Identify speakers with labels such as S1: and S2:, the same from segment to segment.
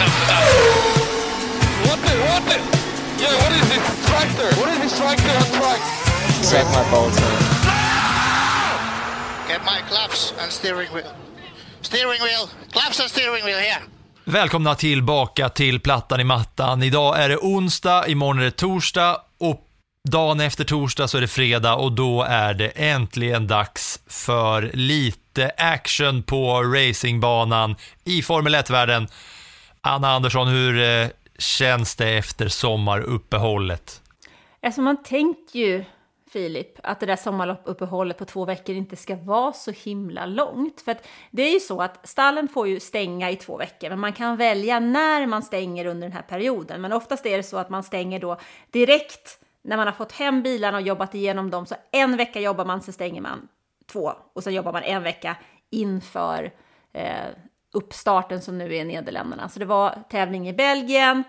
S1: What the, what the? Yeah, what is this tractor? What is this tractor on track?
S2: Suck my balls man.
S3: Get my claps and steering wheel. Steering wheel. Claps and steering wheel here.
S4: Välkomna tillbaka till Plattan i mattan. Idag är det onsdag, imorgon är det torsdag och dagen efter torsdag så är det fredag och då är det äntligen dags för lite action på racingbanan i Formel 1-världen. Anna Andersson, hur eh, känns det efter sommaruppehållet?
S5: Alltså man tänker ju, Filip, att det där sommaruppehållet på två veckor inte ska vara så himla långt. För att det är ju så att stallen får ju stänga i två veckor, men man kan välja när man stänger under den här perioden. Men oftast är det så att man stänger då direkt när man har fått hem bilarna och jobbat igenom dem. Så en vecka jobbar man, sen stänger man två och sen jobbar man en vecka inför eh, uppstarten som nu är i Nederländerna. Så det var tävling i Belgien,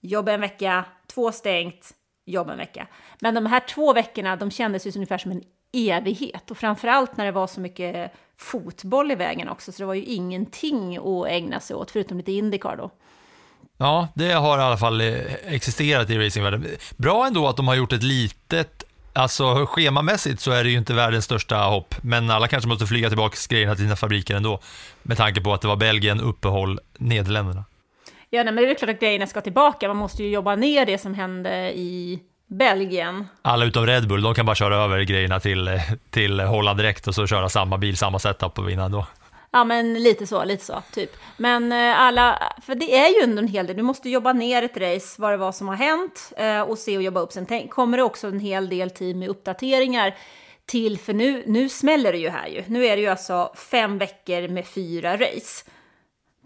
S5: jobba en vecka, två stängt, jobba en vecka. Men de här två veckorna, de kändes ju ungefär som en evighet. Och framförallt när det var så mycket fotboll i vägen också, så det var ju ingenting att ägna sig åt, förutom lite Indycar då.
S4: Ja, det har i alla fall existerat i racingvärlden. Bra ändå att de har gjort ett litet Alltså schemamässigt så är det ju inte världens största hopp, men alla kanske måste flyga tillbaka grejerna till sina fabriker ändå, med tanke på att det var Belgien, uppehåll, Nederländerna.
S5: Ja, nej, men det är klart att grejerna ska tillbaka. Man måste ju jobba ner det som hände i Belgien.
S4: Alla utom Red Bull, de kan bara köra över grejerna till, till Holland direkt och så köra samma bil, samma setup och vinna ändå.
S5: Ja, men lite så, lite så, typ. Men eh, alla, för det är ju ändå en hel del. Du måste jobba ner ett race, vad det var som har hänt eh, och se och jobba upp. Sen kommer det också en hel del tid med uppdateringar till, för nu, nu smäller det ju här ju. Nu är det ju alltså fem veckor med fyra race.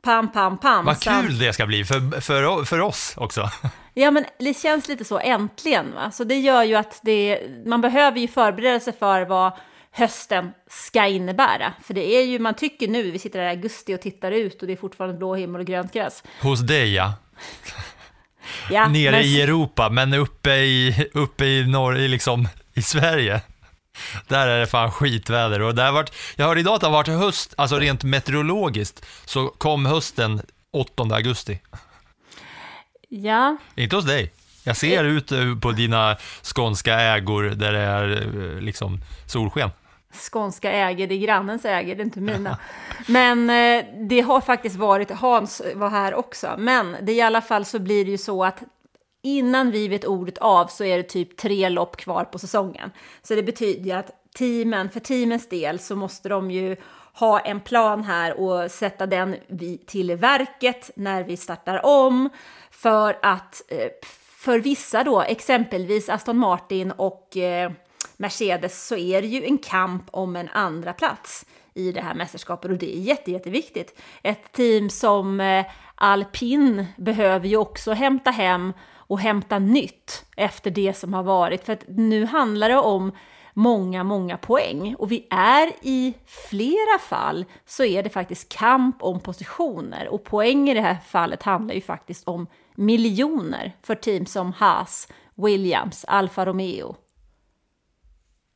S5: Pam, pam, pam.
S4: Vad kul det ska bli för, för, för oss också.
S5: Ja, men det känns lite så äntligen. Va? Så det gör ju att det, man behöver ju förbereda sig för vad hösten ska innebära. För det är ju, man tycker nu, vi sitter där i augusti och tittar ut och det är fortfarande blå himmel och grönt gräs.
S4: Hos dig ja,
S5: Ja,
S4: nere
S5: men-
S4: i Europa, men uppe i, uppe i norr, i liksom, i Sverige. Där är det fan skitväder och det har varit, jag hörde idag att det har varit höst, alltså rent meteorologiskt, så kom hösten 8 augusti.
S5: Ja,
S4: Inte hos dig. Jag ser ut eh, på dina skånska ägor där det är eh, liksom solsken
S5: skånska äger, det är grannens äger, det är inte mina. Men eh, det har faktiskt varit, Hans var här också, men det, i alla fall så blir det ju så att innan vi vet ordet av så är det typ tre lopp kvar på säsongen. Så det betyder ju att teamen, för teamens del så måste de ju ha en plan här och sätta den till verket när vi startar om för att eh, för vissa då, exempelvis Aston Martin och eh, Mercedes, så är det ju en kamp om en andra plats i det här mästerskapet och det är jätte, jätteviktigt. Ett team som eh, Alpin behöver ju också hämta hem och hämta nytt efter det som har varit. För att nu handlar det om många, många poäng och vi är i flera fall så är det faktiskt kamp om positioner och poäng i det här fallet handlar ju faktiskt om miljoner för team som Haas, Williams, Alfa Romeo,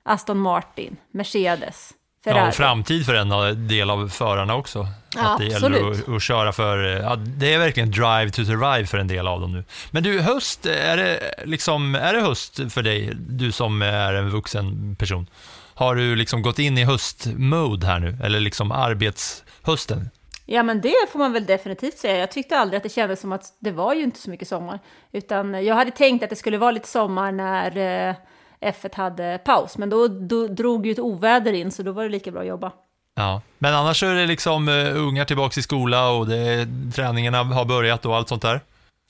S5: Aston Martin, Mercedes, Ferrari.
S4: Ja, och framtid för en del av förarna också.
S5: Ja,
S4: att det gäller att, att köra för, ja, det är verkligen drive to survive för en del av dem nu. Men du, höst, är det, liksom, är det höst för dig, du som är en vuxen person? Har du liksom gått in i höstmode här nu, eller liksom arbetshösten?
S5: Ja, men det får man väl definitivt säga. Jag tyckte aldrig att det kändes som att det var ju inte så mycket sommar. Utan jag hade tänkt att det skulle vara lite sommar när eh, F1 hade paus. Men då, då drog ju ett oväder in, så då var det lika bra att jobba.
S4: Ja, men annars är det liksom uh, ungar tillbaka i skola och det, träningarna har börjat och allt sånt där.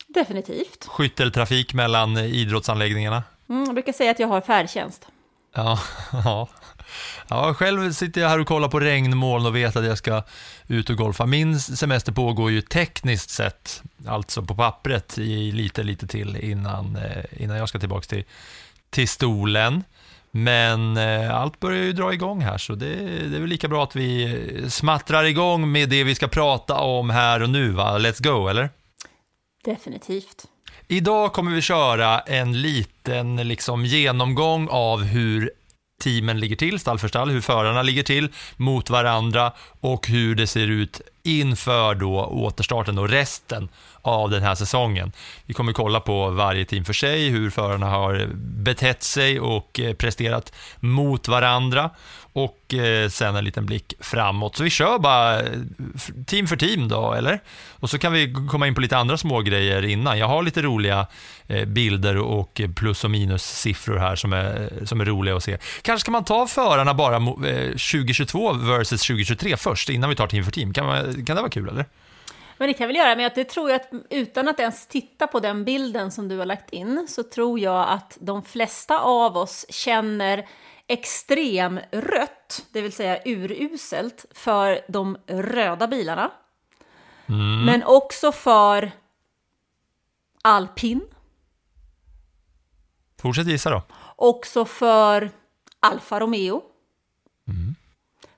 S5: Definitivt.
S4: Skytteltrafik mellan idrottsanläggningarna.
S5: Mm, jag brukar säga att jag har färdtjänst.
S4: Ja, ja. Ja, själv sitter jag här och kollar på regnmoln och vet att jag ska ut och golfa. Min semester pågår ju tekniskt sett, alltså på pappret, i lite, lite till innan, eh, innan jag ska tillbaka till, till stolen. Men eh, allt börjar ju dra igång här, så det, det är väl lika bra att vi smattrar igång med det vi ska prata om här och nu, va? Let's go, eller?
S5: Definitivt.
S4: Idag kommer vi köra en liten liksom, genomgång av hur teamen ligger till, stall för stall, hur förarna ligger till mot varandra och hur det ser ut inför då återstarten och resten av den här säsongen. Vi kommer kolla på varje team för sig, hur förarna har betett sig och eh, presterat mot varandra och eh, sen en liten blick framåt. Så vi kör bara eh, team för team då, eller? Och så kan vi komma in på lite andra små grejer innan. Jag har lite roliga bilder och plus och minussiffror här som är, som är roliga att se. Kanske ska man ta förarna bara 2022 versus 2023 först, innan vi tar team för team. Kan, man, kan det vara kul, eller?
S5: Men det kan väl göra, men det tror jag att utan att ens titta på den bilden som du har lagt in så tror jag att de flesta av oss känner extrem rött, det vill säga uruselt, för de röda bilarna. Mm. Men också för alpin.
S4: Fortsätt gissa då.
S5: Också för Alfa Romeo. Mm.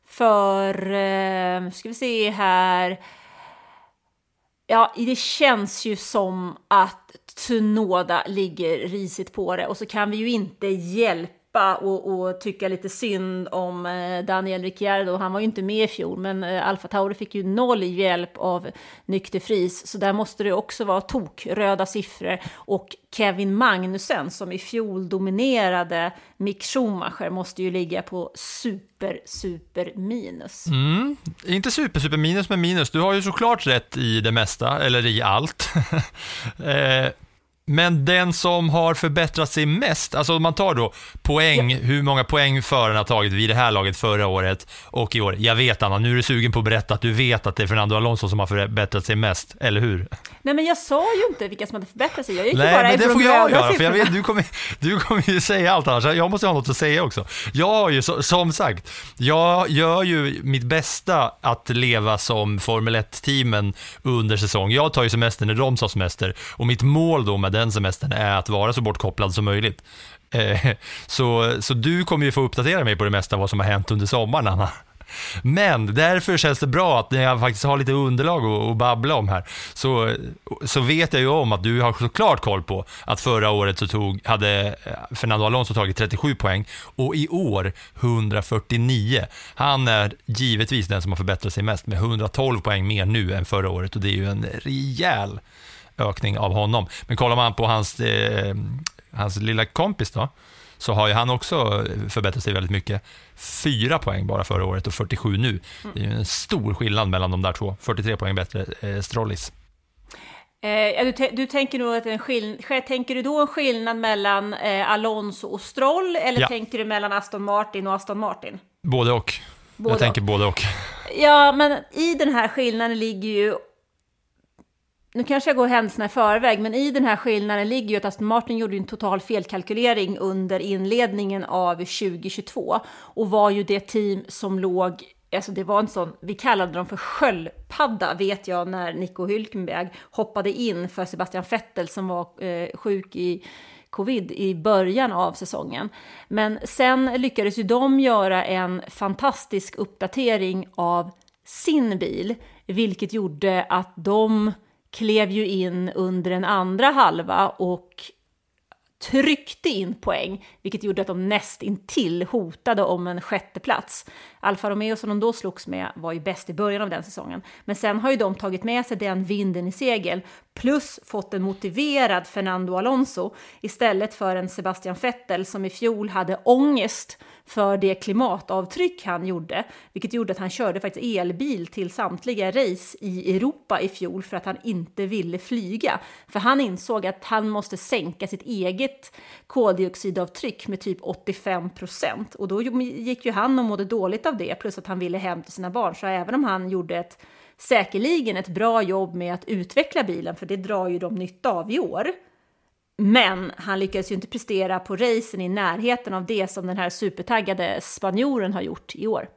S5: För, eh, ska vi se här, Ja, det känns ju som att Tsunoda ligger risigt på det. Och så kan vi ju inte hjälpa och, och tycka lite synd om eh, Daniel Ricciardo. Han var ju inte med i fjol, men eh, Alfa Tauri fick ju noll hjälp av Nykter Fris, så där måste det också vara tokröda siffror. Och Kevin Magnussen, som i fjol dominerade Mick Schumacher, måste ju ligga på super, super minus.
S4: Mm, inte super, super minus, men minus. Du har ju såklart rätt i det mesta, eller i allt. eh, men den som har förbättrat sig mest, alltså om man tar då poäng, ja. hur många poäng förarna har tagit vid det här laget förra året och i år. Jag vet Anna, nu är du sugen på att berätta att du vet att det är Fernando Alonso som har förbättrat sig mest, eller hur?
S5: Nej men jag sa ju inte vilka som hade förbättrat sig, jag gick
S4: Nej,
S5: bara
S4: men det får jag göra, för jag vet, du kommer, du kommer ju säga allt annars, jag måste ha något att säga också. Jag har ju, som sagt, jag gör ju mitt bästa att leva som Formel 1-teamen under säsong. Jag tar ju semester när de tar semester och mitt mål då med den semestern är att vara så bortkopplad som möjligt. Eh, så, så du kommer ju få uppdatera mig på det mesta vad som har hänt under sommaren, Anna. Men därför känns det bra att när jag faktiskt har lite underlag att, babbla om här, så, så vet jag ju om att du har såklart koll på att förra året så tog, hade eh, Fernando Alonso tagit 37 poäng och i år 149. Han är givetvis den som har förbättrat sig mest med 112 poäng mer nu än förra året och det är ju en rejäl ökning av honom. Men kollar man på hans, eh, hans lilla kompis då, så har ju han också förbättrat sig väldigt mycket. Fyra poäng bara förra året och 47 nu. Det är ju en stor skillnad mellan de där två. 43 poäng bättre eh, Strollis.
S5: Eh, du, du, tänker nog att en skill tänker du då en skillnad mellan eh, Alonso och Stroll eller ja. tänker du mellan Aston Martin och Aston Martin?
S4: Både och. Både jag tänker både och.
S5: Ja, men i den här skillnaden ligger ju nu kanske jag går händelserna i förväg, men i den här skillnaden ligger ju att Aston Martin gjorde en total felkalkylering under inledningen av 2022 och var ju det team som låg Alltså det var en sån, vi kallade dem för sköldpadda vet jag när Nico Hülkenberg hoppade in för Sebastian Vettel som var eh, sjuk i covid i början av säsongen. Men sen lyckades ju de göra en fantastisk uppdatering av sin bil, vilket gjorde att de klev ju in under den andra halva och tryckte in poäng, vilket gjorde att de näst intill hotade om en sjätteplats. Alfa Romeo som de då slogs med var ju bäst i början av den säsongen, men sen har ju de tagit med sig den vinden i segel, plus fått en motiverad Fernando Alonso istället för en Sebastian Vettel som i fjol hade ångest för det klimatavtryck han gjorde, vilket gjorde att han körde faktiskt elbil till samtliga race i Europa i fjol för att han inte ville flyga. För han insåg att han måste sänka sitt eget koldioxidavtryck med typ 85 procent och då gick ju han och mådde dåligt av det, plus att han ville hem till sina barn. Så även om han gjorde ett säkerligen ett bra jobb med att utveckla bilen, för det drar ju de nytta av i år, Men han lyckades ju inte prestera på racen i närheten av det som den här supertaggade spanjoren har gjort i år.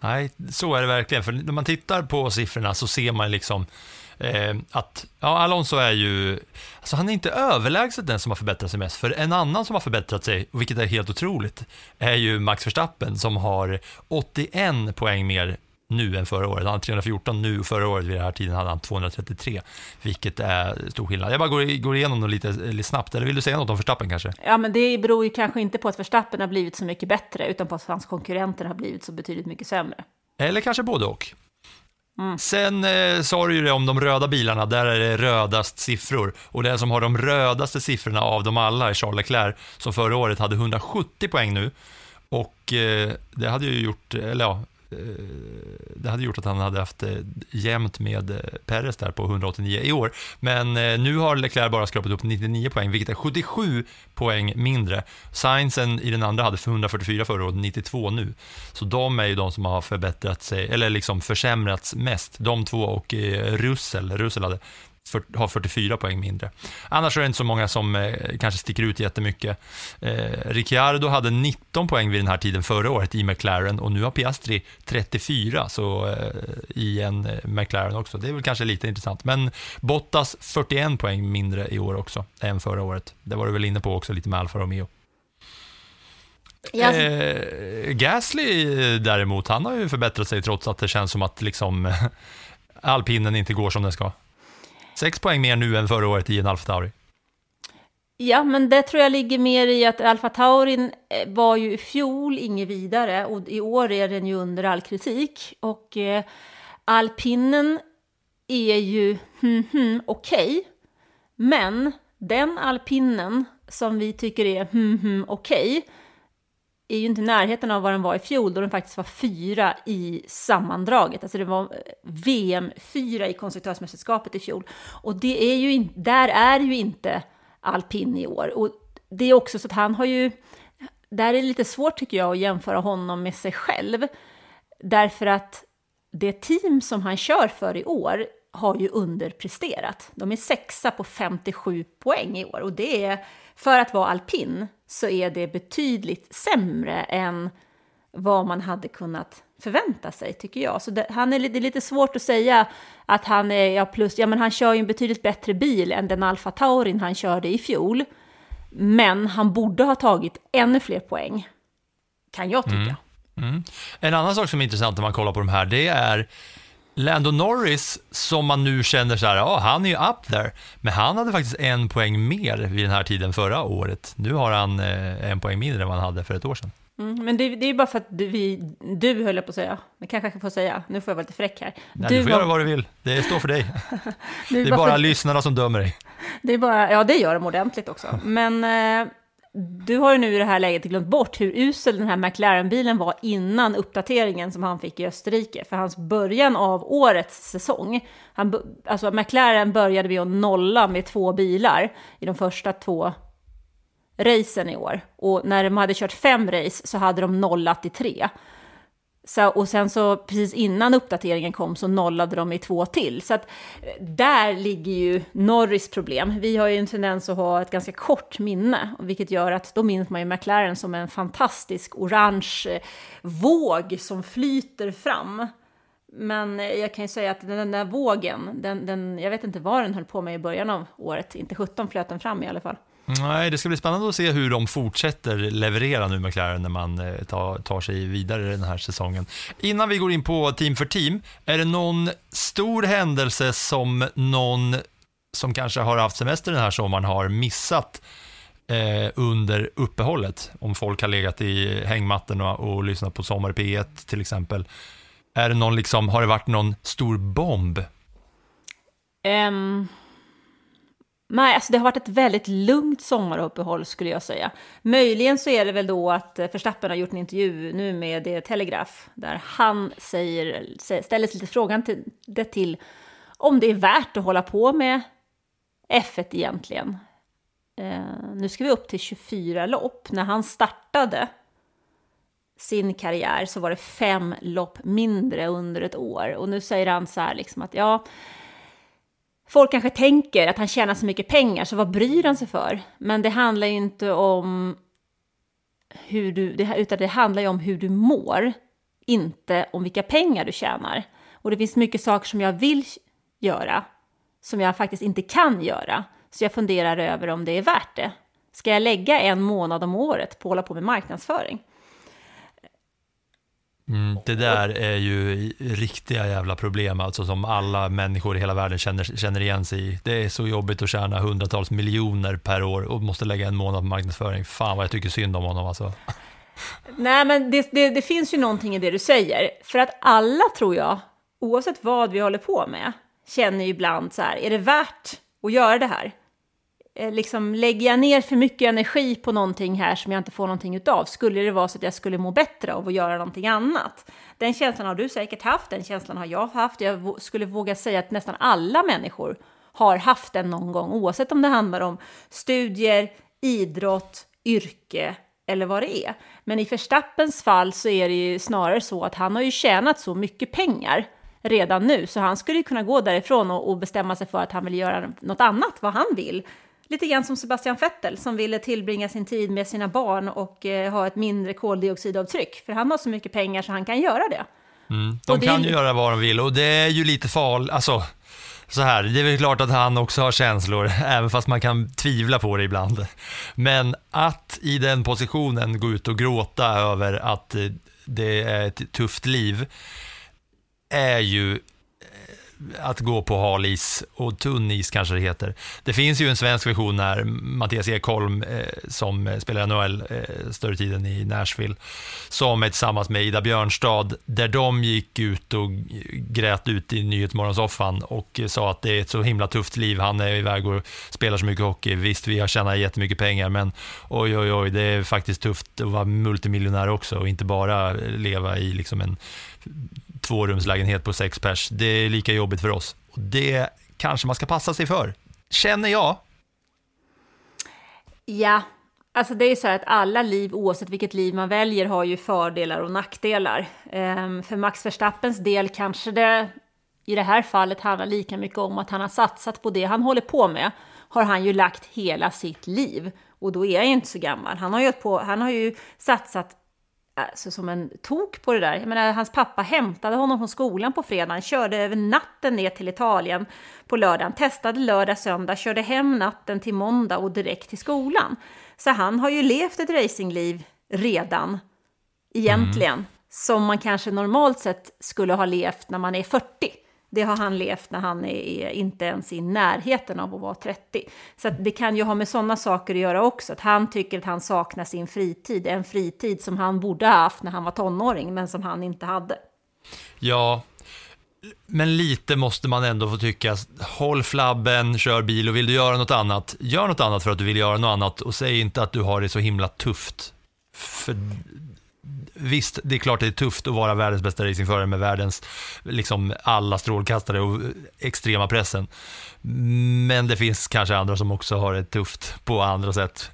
S4: Nej, så är det verkligen. För när man tittar på siffrorna så ser man liksom eh, att ja, Alonso är ju, alltså han är inte överlägset den som har förbättrat sig mest. För en annan som har förbättrat sig, vilket är helt otroligt, är ju Max Verstappen som har 81 poäng mer nu än förra året. Han har 314 nu, förra året vid den här tiden hade han 233, vilket är stor skillnad. Jag bara går, går igenom dem lite, lite snabbt, eller vill du säga något om Verstappen kanske?
S5: Ja, men det beror ju kanske inte på att Verstappen har blivit så mycket bättre, utan på att hans konkurrenter har blivit så betydligt mycket sämre.
S4: Eller kanske både och. Sen eh, sa du ju det om de röda bilarna, där är det rödast siffror. Och den som har de rödaste siffrorna av dem alla är Charles Leclerc, som förra året hade 170 poäng nu. Och eh, det hade ju gjort, eller ja, eh, Eh, det hade gjort att han hade haft eh, jämnt med eh, Perez där på 189 i år. Men nu har Leclerc bara skrapat upp 99 poäng, vilket är 77 poäng mindre. Sainzen i den andra hade 144 förra året, 92 nu. Så de är ju de som har förbättrat sig, eller liksom försämrats mest. De två och Russell, Russell hade för, har 44 poäng mindre. Annars är det inte så många som eh, kanske sticker ut jättemycket. Eh, Ricciardo hade 19 poäng vid den här tiden förra året i McLaren och nu har Piastri 34 så, eh, i en eh, McLaren också. Det är väl kanske lite intressant. Men Bottas 41 poäng mindre i år också än förra året. Det var du väl inne på också lite med Alfa Romeo.
S5: Ja,
S4: Eh, Gasly däremot, han har ju förbättrat sig trots att det känns som att liksom alpinen inte går som den ska. Sex poäng mer nu än förra året i en Alfa Tauri.
S5: Ja, men det tror jag ligger mer i att Alfa Taurin eh, var ju i fjol inget vidare och i år är den ju under all kritik. Och eh, alpinen är ju hmm, hmm, okej, men den alpinen som vi tycker är hmm, hmm, okej är ju inte i närheten av vad den var i fjol då den faktiskt var fyra i sammandraget. Alltså det var eh, VM-fyra i konstruktörsmästerskapet i fjol. Och det är ju in, där är ju inte alpin i år. Och det är också så att han har ju, där är det lite svårt tycker jag att jämföra honom med sig själv. Därför att det team som han kör för i år har ju underpresterat. De är sexa på 57 poäng i år och det är, för att vara alpin, så är det betydligt sämre än vad man hade kunnat förvänta sig, tycker jag. Så det, han är, det är lite svårt att säga att han är, ja plus, ja men han kör ju en betydligt bättre bil än den Alfa Taurin han körde i fjol. Men han borde ha tagit ännu fler poäng, kan jag tycka.
S4: Mm. mm. En annan sak som är intressant när man kollar på de här, det är Lando Norris, som man nu känner så här, ja, han är ju up there, men han hade faktiskt en poäng mer vid den här tiden förra året. Nu har han eh, en poäng mindre än vad han hade för ett år sedan.
S5: Mm, men det, det är bara för att du, vi, du höll jag på att säga, men kanske jag får säga, nu får jag vara lite fräck här.
S4: Nej, du, får
S5: var-
S4: göra vad du vill, det står för dig.
S5: det
S4: Det är bara
S5: för-
S4: lyssnarna som dömer dig.
S5: Det är bara, ja det gör de ordentligt också. Men eh, du har ju nu i det här läget glömt bort hur usel den här McLaren-bilen var innan uppdateringen som han fick i Österrike. För hans början av årets säsong, han, alltså McLaren började med att nolla med två bilar i de första två racen i år. Och när de hade kört fem race så hade de nollat i tre. Så, och sen så precis innan uppdateringen kom så nollade de i två till. Så att eh, där ligger ju Norris problem. Vi har ju en tendens att ha ett ganska kort minne, vilket gör att då minns man ju McLaren som en fantastisk orange eh, våg som flyter fram. Men eh, jag kan ju säga att den där vågen, den, den, jag vet inte vad den höll på med i början av året, inte 17 flöt den fram i alla fall.
S4: Nej, det ska bli spännande att se hur de fortsätter leverera nu McLaren när man eh, tar, tar sig vidare den här säsongen. Innan vi går in på team för team, är det någon stor händelse som någon som kanske har haft semester den här sommaren har missat eh, under uppehållet? Om folk har legat i hängmattorna och, och lyssnat på Sommar P1 till exempel. Är det någon liksom, har det varit någon stor bomb?
S5: Um nej, alltså det har varit ett väldigt lugnt sommaruppehåll skulle jag säga. Möjligen så är det väl då att Verstappen har gjort en intervju nu med The Telegraph där han säger, ställer sig lite frågan till, det till om det är värt att hålla på med F1 egentligen. Eh, nu ska vi upp till 24 lopp. När han startade sin karriär så var det fem lopp mindre under ett år. Och nu säger han så här liksom att ja, folk kanske tänker att han tjänar så mycket pengar, så vad bryr han sig för? Men det handlar ju inte om hur du, det, utan det handlar ju om hur du mår, inte om vilka pengar du tjänar. Och det finns mycket saker som jag vill göra, som jag faktiskt inte kan göra. Så jag funderar över om det är värt det. Ska jag lägga en månad om året på att hålla på med marknadsföring?
S4: Mm, det där är ju riktiga jävla problem, alltså som alla människor i hela världen känner, känner igen sig i. Det är så jobbigt att tjäna hundratals miljoner per år och måste lägga en månad på marknadsföring. Fan vad jag tycker synd om honom alltså.
S5: Nej, men det, det, det finns ju någonting i det du säger. För att alla, tror jag, oavsett vad vi håller på med, känner ju ibland så här, är det värt att göra det här? Eh, liksom, lägger jag ner för mycket energi på någonting här som jag inte får någonting utav, skulle det vara så att jag skulle må bättre av att göra någonting annat? Den känslan har du säkert haft, den känslan har jag haft. Jag skulle våga säga att nästan alla människor har haft den någon gång, oavsett om det handlar om studier, idrott, yrke eller vad det är. Men i Verstappens fall så är det ju snarare så att han har ju tjänat så mycket pengar redan nu, så han skulle kunna gå därifrån och, och bestämma sig för att han vill göra något annat, vad han vill. Lite grann som Sebastian Vettel som ville tillbringa sin tid med sina barn och eh, ha ett mindre koldioxidavtryck. För han har så mycket pengar så han kan göra det.
S4: Mm, de kan är... ju göra vad de vill och det är ju lite farligt. Alltså, så här, det är väl klart att han också har känslor, även fast man kan tvivla på det ibland. Men att i den positionen gå ut och gråta över att det är ett tufft liv är ju att gå på hal is och tunn is kanske det heter. Det finns ju en svensk version när Mattias Ekholm eh, som spelar NHL eh, större tiden i Nashville, som är tillsammans med Ida Björnstad, där de gick ut och grät ut i Nyhetsmorgonsoffan och sa att det är ett så himla tufft liv. Han är iväg och spelar så mycket hockey. Visst, vi har tjänat jättemycket pengar, men oj, oj, oj, det är faktiskt tufft att vara multimiljonär också och inte bara leva i liksom en tvårumslägenhet på sex pers. Det är lika jobbigt för oss. Och det kanske man ska passa sig för, känner jag.
S5: Ja, alltså det är så här att alla liv, oavsett vilket liv man väljer, har ju fördelar och nackdelar. Ehm, för Max Verstappens del kanske det i det här fallet handlar lika mycket om att han har satsat på det han håller på med, har han ju lagt hela sitt liv. Och då är jag inte så gammal. Han har ju, på, han har ju satsat alltså, som en tok på det där. Jag menar, hans pappa hämtade honom från skolan på fredagen, körde över natten ner till Italien på lördagen, testade lördag, söndag, körde hem natten till måndag och direkt till skolan. Så han har ju levt ett racingliv redan, egentligen, mm. som man kanske normalt sett skulle ha levt när man är 40. Det har han levt när han är inte ens i närheten av att vara 30. Så det kan ju ha med sådana saker att göra också. Att han tycker att han saknar sin fritid. En fritid som han borde ha haft när han var tonåring, men som han inte hade.
S4: Ja, men lite måste man ändå få tycka, håll flabben, kör bil och vill du göra något annat, gör något annat för att du vill göra något annat och säg inte att du har det så himla tufft. För visst, det är klart det är tufft att vara världens bästa racingförare med världens, liksom alla strålkastare och extrema pressen. Men det finns kanske andra som också har det tufft på andra sätt.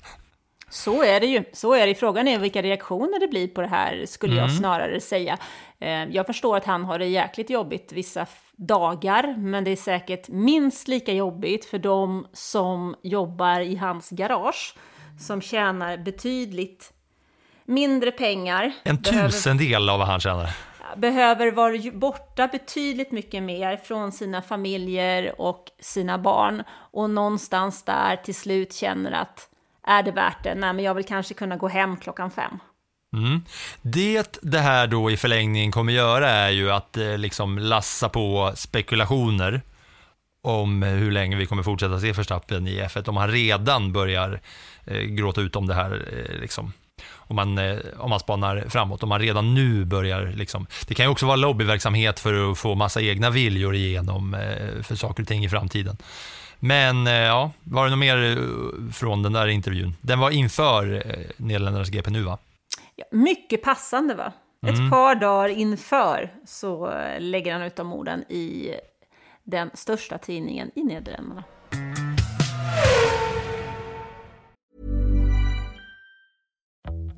S5: Så är det ju. Så är det. Frågan är vilka reaktioner det blir på det här, skulle mm. jag snarare säga. Eh, jag förstår att han har det jäkligt jobbigt vissa dagar, men det är säkert minst lika jobbigt för de som jobbar i hans garage, som tjänar betydligt mindre pengar.
S4: En tusendel behöver, av vad han tjänar.
S5: Behöver vara borta betydligt mycket mer från sina familjer och sina barn. Och någonstans där till slut känner att är det värt det? Nej, men jag vill kanske kunna gå hem klockan fem.
S4: Mm. Det det här då i förlängningen kommer göra är ju att eh, liksom lassa på spekulationer om hur länge vi kommer fortsätta se Verstappen i F1, om han redan börjar eh, gråta ut om det här eh, liksom, om man, eh, om man spanar framåt, om man redan nu börjar liksom. Det kan ju också vara lobbyverksamhet för att få massa egna viljor igenom eh, för saker och ting i framtiden. Men eh, ja, var det något mer från den där intervjun? Den var inför Nederländernas GP nu va?
S5: Ja, mycket passande va? Ett mm. par dagar inför så lägger han ut de orden i den största tidningen i Nederländerna.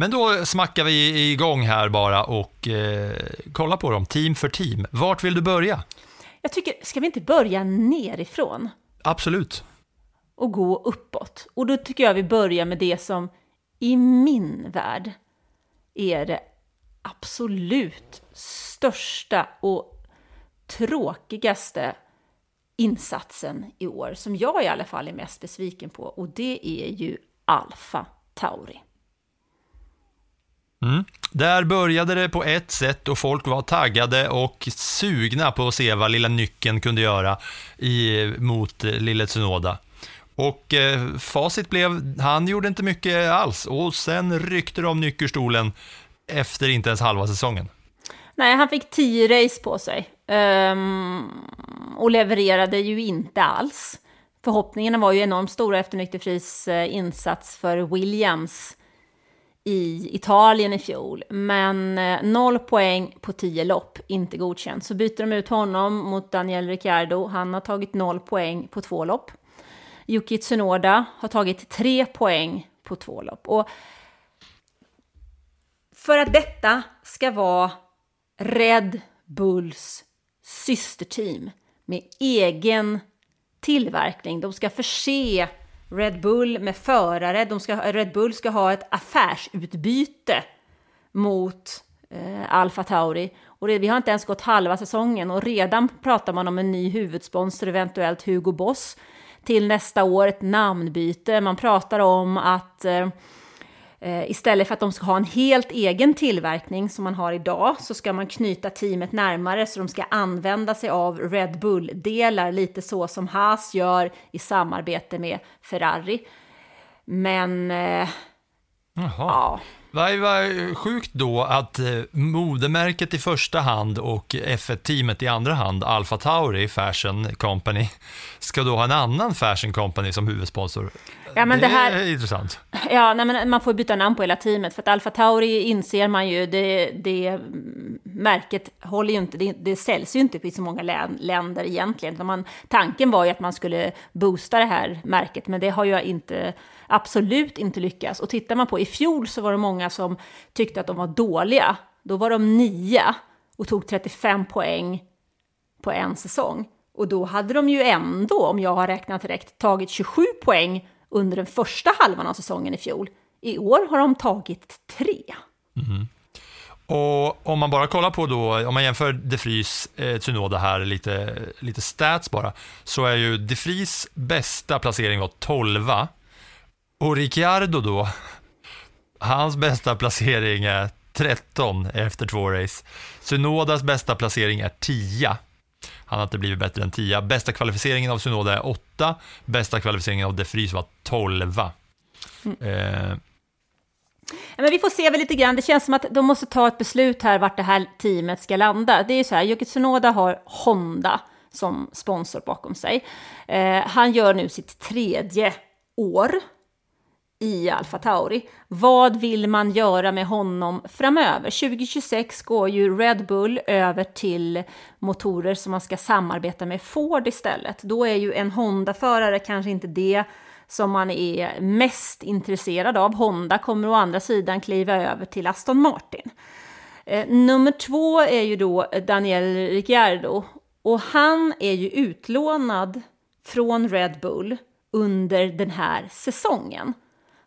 S4: Men då smackar vi igång här bara och eh, kollar på dem, team för team. Vart vill du börja?
S5: Jag tycker, ska vi inte börja nerifrån
S4: Absolut.
S5: och gå uppåt? Och då tycker jag vi börjar med det som i min värld är det absolut största och tråkigaste insatsen i år, som jag i alla fall är mest besviken på, och det är ju Alfa Tauri.
S4: Mm. Där började det på ett sätt och folk var taggade och sugna på att se vad lilla nyckeln kunde göra i, mot eh, lille Tsunoda. Och eh, facit blev, han gjorde inte mycket alls och sen ryckte de nyckelstolen efter inte ens halva säsongen.
S5: Nej, han fick tio race på sig um, och levererade ju inte alls. Förhoppningarna var ju enormt stora efter Nyckelfris eh, insats för Williams i Italien i fjol, men eh, noll poäng på tio lopp, inte godkänt. Så byter de ut honom mot Daniel Ricciardo, han har tagit noll poäng på två lopp. Yuki Tsunoda har tagit tre poäng på två lopp. Och för att detta ska vara Red Bulls systerteam med egen tillverkning, de ska förse Red Bull med förare, de ska, Red Bull ska ha ett affärsutbyte mot eh, Alfa Tauri. Och det, vi har inte ens gått halva säsongen och redan pratar man om en ny huvudsponsor, eventuellt Hugo Boss, till nästa år, ett namnbyte. Man pratar om att eh, eh, istället för att de ska ha en helt egen tillverkning som man har idag så ska man knyta teamet närmare så de ska använda sig av Red Bull-delar, lite så som Haas gör i samarbete med Ferrari. Men... Eh,
S4: Jaha.
S5: ja.
S4: Vad var sjukt då att eh, modemärket i första hand och F1-teamet i andra hand, Alfa Tauri Fashion Company, ska då ha en annan Fashion Company som huvudsponsor.
S5: Ja, men det här-
S4: är intressant.
S5: Ja, nej, men man får byta namn på hela teamet för att Alfa Tauri inser man ju, det, det märket håller ju inte, det, det säljs ju inte i så många län, länder egentligen. Man, tanken var ju att man skulle boosta det här märket, men det har ju inte, absolut inte lyckas. Och tittar man på i fjol så var det många som tyckte att de var dåliga. Då var de nia och tog 35 poäng på en säsong. Och då hade de ju ändå, om jag har räknat rätt, tagit 27 poäng under den första halvan av säsongen i fjol. I år har de tagit tre. Mm-hmm.
S4: Och om man bara kollar på då, om man jämför De Vries, eh, Tsunoda här, lite, lite stats bara, så är ju De Vries bästa placering var 12 och Ricciardo då, hans bästa placering är 13 efter två race. Sunodas bästa placering är 10. Han har inte blivit bättre än 10. Bästa kvalificeringen av Sunoda är 8. Bästa kvalificeringen av De Vries var 12. Eh,
S5: Men vi får se väl lite grann. Det känns som att de måste ta ett beslut här vart det här teamet ska landa. Det är ju så här, Yuki Tsunoda har Honda som sponsor bakom sig. Eh, han gör nu sitt tredje år i Alfa Tauri. Vad vill man göra med honom framöver? 2026 går ju Red Bull över till motorer som man ska samarbeta med Ford istället. Då är ju en Honda-förare kanske inte det som man är mest intresserad av. Honda kommer å andra sidan kliva över till Aston Martin. Eh, nummer två är ju då Daniel Ricciardo och han är ju utlånad från Red Bull under den här säsongen.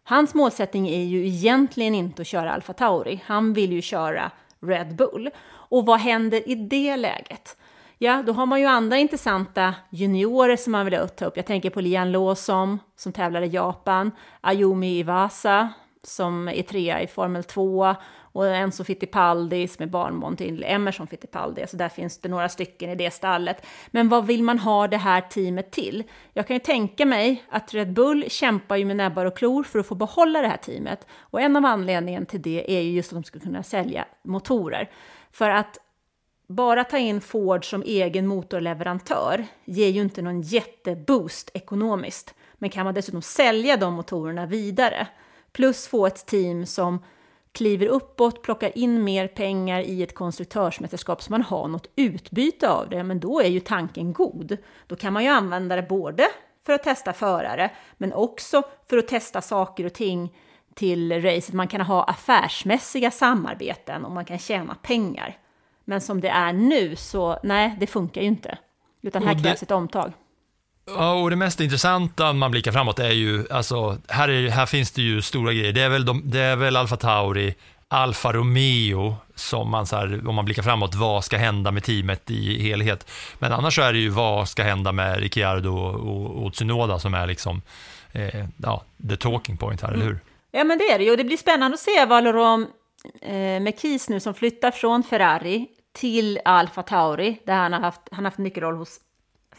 S5: Hans målsättning är ju egentligen inte att köra Alfa Tauri, han vill ju köra Red Bull. Och vad händer i det läget? Ja, då har man ju andra intressanta juniorer som man vill ta upp. Jag tänker på Lian Lawson som tävlar i Japan, Ayumi Iwasa som är trea i Formel 2 och Enzo Fittipaldi som är barnbarn till Emerson Fittipaldi. Så där finns det några stycken i det stallet. Men vad vill man ha det här teamet till? Jag kan ju tänka mig att Red Bull kämpar ju med näbbar och klor för att få behålla det här teamet. Och en av anledningarna till det är ju just att de ska kunna sälja motorer. För att bara ta in Ford som egen motorleverantör ger ju inte någon jätteboost ekonomiskt. Men kan man dessutom sälja de motorerna vidare, plus få ett team som kliver uppåt, plockar in mer pengar i ett konstruktörsmästerskap så man har något utbyte av det, men då är ju tanken god. Då kan man ju använda det både för att testa förare, men också för att testa saker och ting till racet. Man kan ha affärsmässiga samarbeten och man kan tjäna pengar. Men som det är nu så nej, det funkar ju inte. Utan här krävs ett omtag.
S4: Ja, och det mest intressanta när man blickar framåt är ju, alltså, här, är, här finns det ju stora grejer. Det är väl, de, det är väl Alfa Tauri, Alfa Romeo, som man så här, om man blickar framåt, vad ska hända med teamet i helhet? Men annars så är det ju vad ska hända med Ricciardo och, och Tsunoda som är liksom, eh, ja, the talking point här, eller hur?
S5: Ja, men det är det ju. Och det blir spännande att se vad Laurent eh, Mekis nu som flyttar från Ferrari till Alfa Tauri, där han har haft, han har haft en nyckelroll hos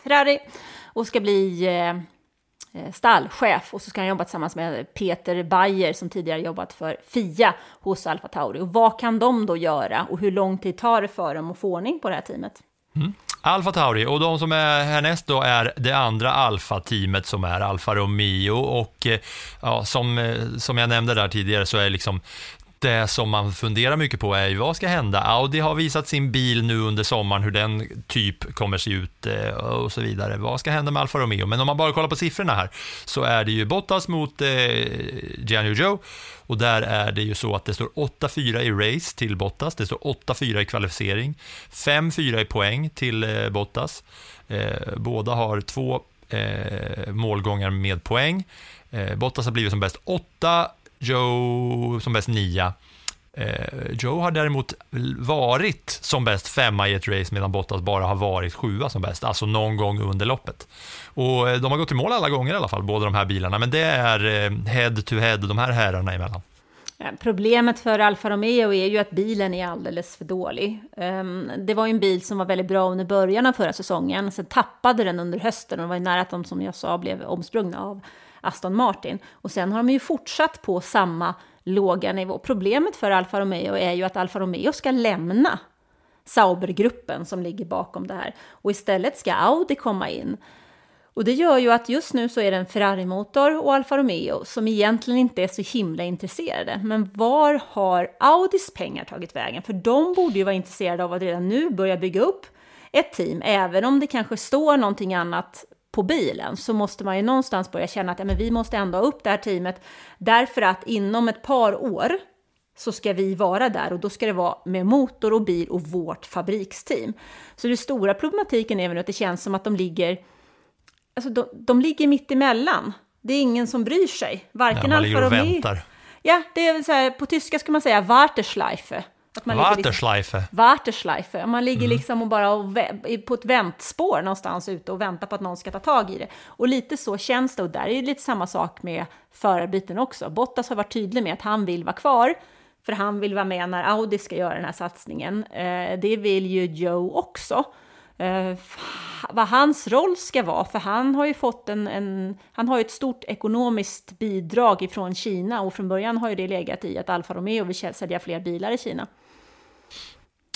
S5: Ferrari och ska bli eh, eh, stallchef. Och så ska han jobba tillsammans med Peter Bayer som tidigare jobbat för FIA hos Alfa Tauri. Och vad kan de då göra och hur lång tid tar det för dem att få ordning på det här teamet? Mm.
S4: Alfa Tauri och de som är härnäst då är det andra Alfa-teamet som är Alfa Romeo och eh, ja, som, eh, som jag nämnde där tidigare så är liksom det som man funderar mycket på är ju vad ska hända? Audi har visat sin bil nu under sommaren, hur den typ kommer se ut eh, och så vidare. Vad ska hända med Alfa Romeo? Men om man bara kollar på siffrorna här så är det ju Bottas mot eh, Gianni Joe och där är det ju så att det står 8-4 i race till Bottas, det står 8-4 i kvalificering, 5-4 i poäng till eh, Bottas. Eh, båda har två eh, målgångar med poäng. Eh, Bottas har blivit som bäst 8, Joe som bäst nia Eh, Joe har däremot varit som bäst femma i ett race medan Bottas bara har varit sjua som bäst, alltså någon gång under loppet. Och eh, de har gått i mål alla gånger i alla fall, båda de här bilarna, men det är eh, head to head de här herrarna emellan.
S5: Problemet för Alfa Romeo är ju att bilen är alldeles för dålig. Ehm, det var ju en bil som var väldigt bra under början av förra säsongen, sen tappade den under hösten och det var ju nära att de, som jag sa, blev omsprungna av Aston Martin. Och sen har de ju fortsatt på samma låga nivå. Problemet för Alfa Romeo är ju att Alfa Romeo ska lämna Saubergruppen som ligger bakom det här och istället ska Audi komma in. Och det gör ju att just nu så är det en Ferrari-motor och Alfa Romeo som egentligen inte är så himla intresserade. Men var har Audis pengar tagit vägen? För de borde ju vara intresserade av att redan nu börja bygga upp ett team. Även om det kanske står någonting annat på bilen så måste man ju någonstans börja känna att ja, men vi måste ändå ha upp det här teamet. Därför att inom ett par år så ska vi vara där och då ska det vara med motor och bil och vårt fabriksteam. Så den stora problematiken är väl att det känns som att de ligger alltså de, de ligger mitt emellan. Det är ingen som bryr sig. Varken
S4: Ja, man ligger och väntar.
S5: Ja, det är väl så här, på tyska ska man säga Warteschleife. Att man ligger liksom-
S4: Warteschleife.
S5: Warteschleife. Man ligger
S4: Mm.
S5: liksom och bara och på ett väntspår någonstans ute och väntar på att någon ska ta tag i det. Och lite så känns det. Och där är det lite samma sak med förarbiten också. Bottas har varit tydlig med att han vill vara kvar. För han vill vara med när Audi ska göra den här satsningen. Eh, det vill ju Joe också. F- vad hans roll ska vara, för han har ju fått en, en han har ju ett stort ekonomiskt bidrag ifrån Kina och från början har ju det legat i att Alfa Romeo vill sälja fler bilar i Kina.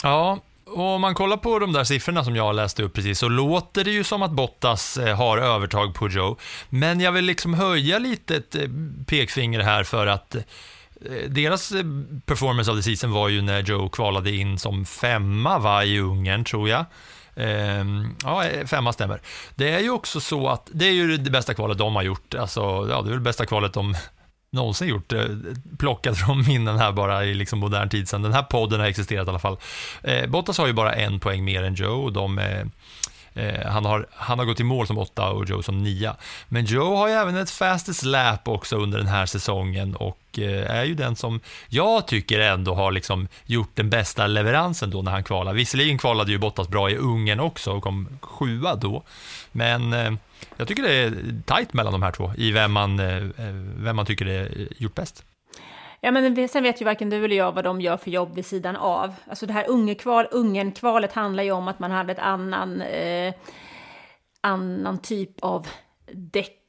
S4: Ja, och om man kollar på de där siffrorna som jag läste upp precis så låter det ju som att Bottas eh, har övertag på Joe. Men jag vill liksom höja lite ett eh, pekfinger här för att eh, deras performance of the season var ju när Joe kvalade in som femma va, i Ungern, tror jag. Ehm, ja, femma stämmer. Det är ju också så att det är ju det bästa kvalet de har gjort. Alltså, ja, det är väl det bästa kvalet de någonsin gjort. eh, Plockat från minnen här bara i liksom modern tid sedan den här podden har existerat i alla fall. Eh, Bottas har ju bara en poäng mer än Joe och de eh, eh han, har, han har gått i mål som åtta och Joe som nia. Men Joe har ju även ett fastest lap också under den här säsongen och eh, är ju den som jag tycker ändå har liksom gjort den bästa leveransen då när han kvalar. Visserligen kvalade ju Bottas bra i Ungern också och kom sjua då. Men eh, jag tycker det är tajt mellan de här två i vem man, eh, eh, vem man tycker är gjort bäst.
S5: Ja, men sen vet ju varken du eller jag vad de gör för jobb vid sidan av. Alltså det här ungekval, Ungernkvalet handlar ju om att man hade ett annan, eh, annan typ av däck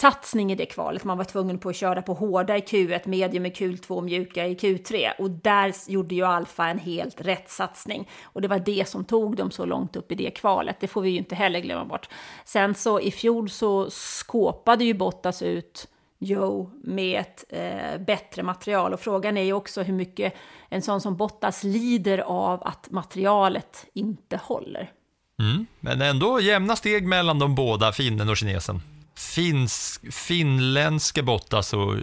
S5: satsning i det kvalet. Man var tvungen på att köra på hårda i Q1, medium i Q2, mjuka i Q3. Och där gjorde ju Alfa en helt rätt satsning. Och det var det som tog dem så långt upp i det kvalet. Det får vi ju inte heller glömma bort. Sen så i fjol så skåpade ju Bottas ut Joe med ett eh, bättre material. Och frågan är ju också hur mycket en sån som Bottas lider av att materialet inte håller.
S4: Mm, men ändå jämna steg mellan de båda, finnen och kinesen. Finsk, finländska Bottas och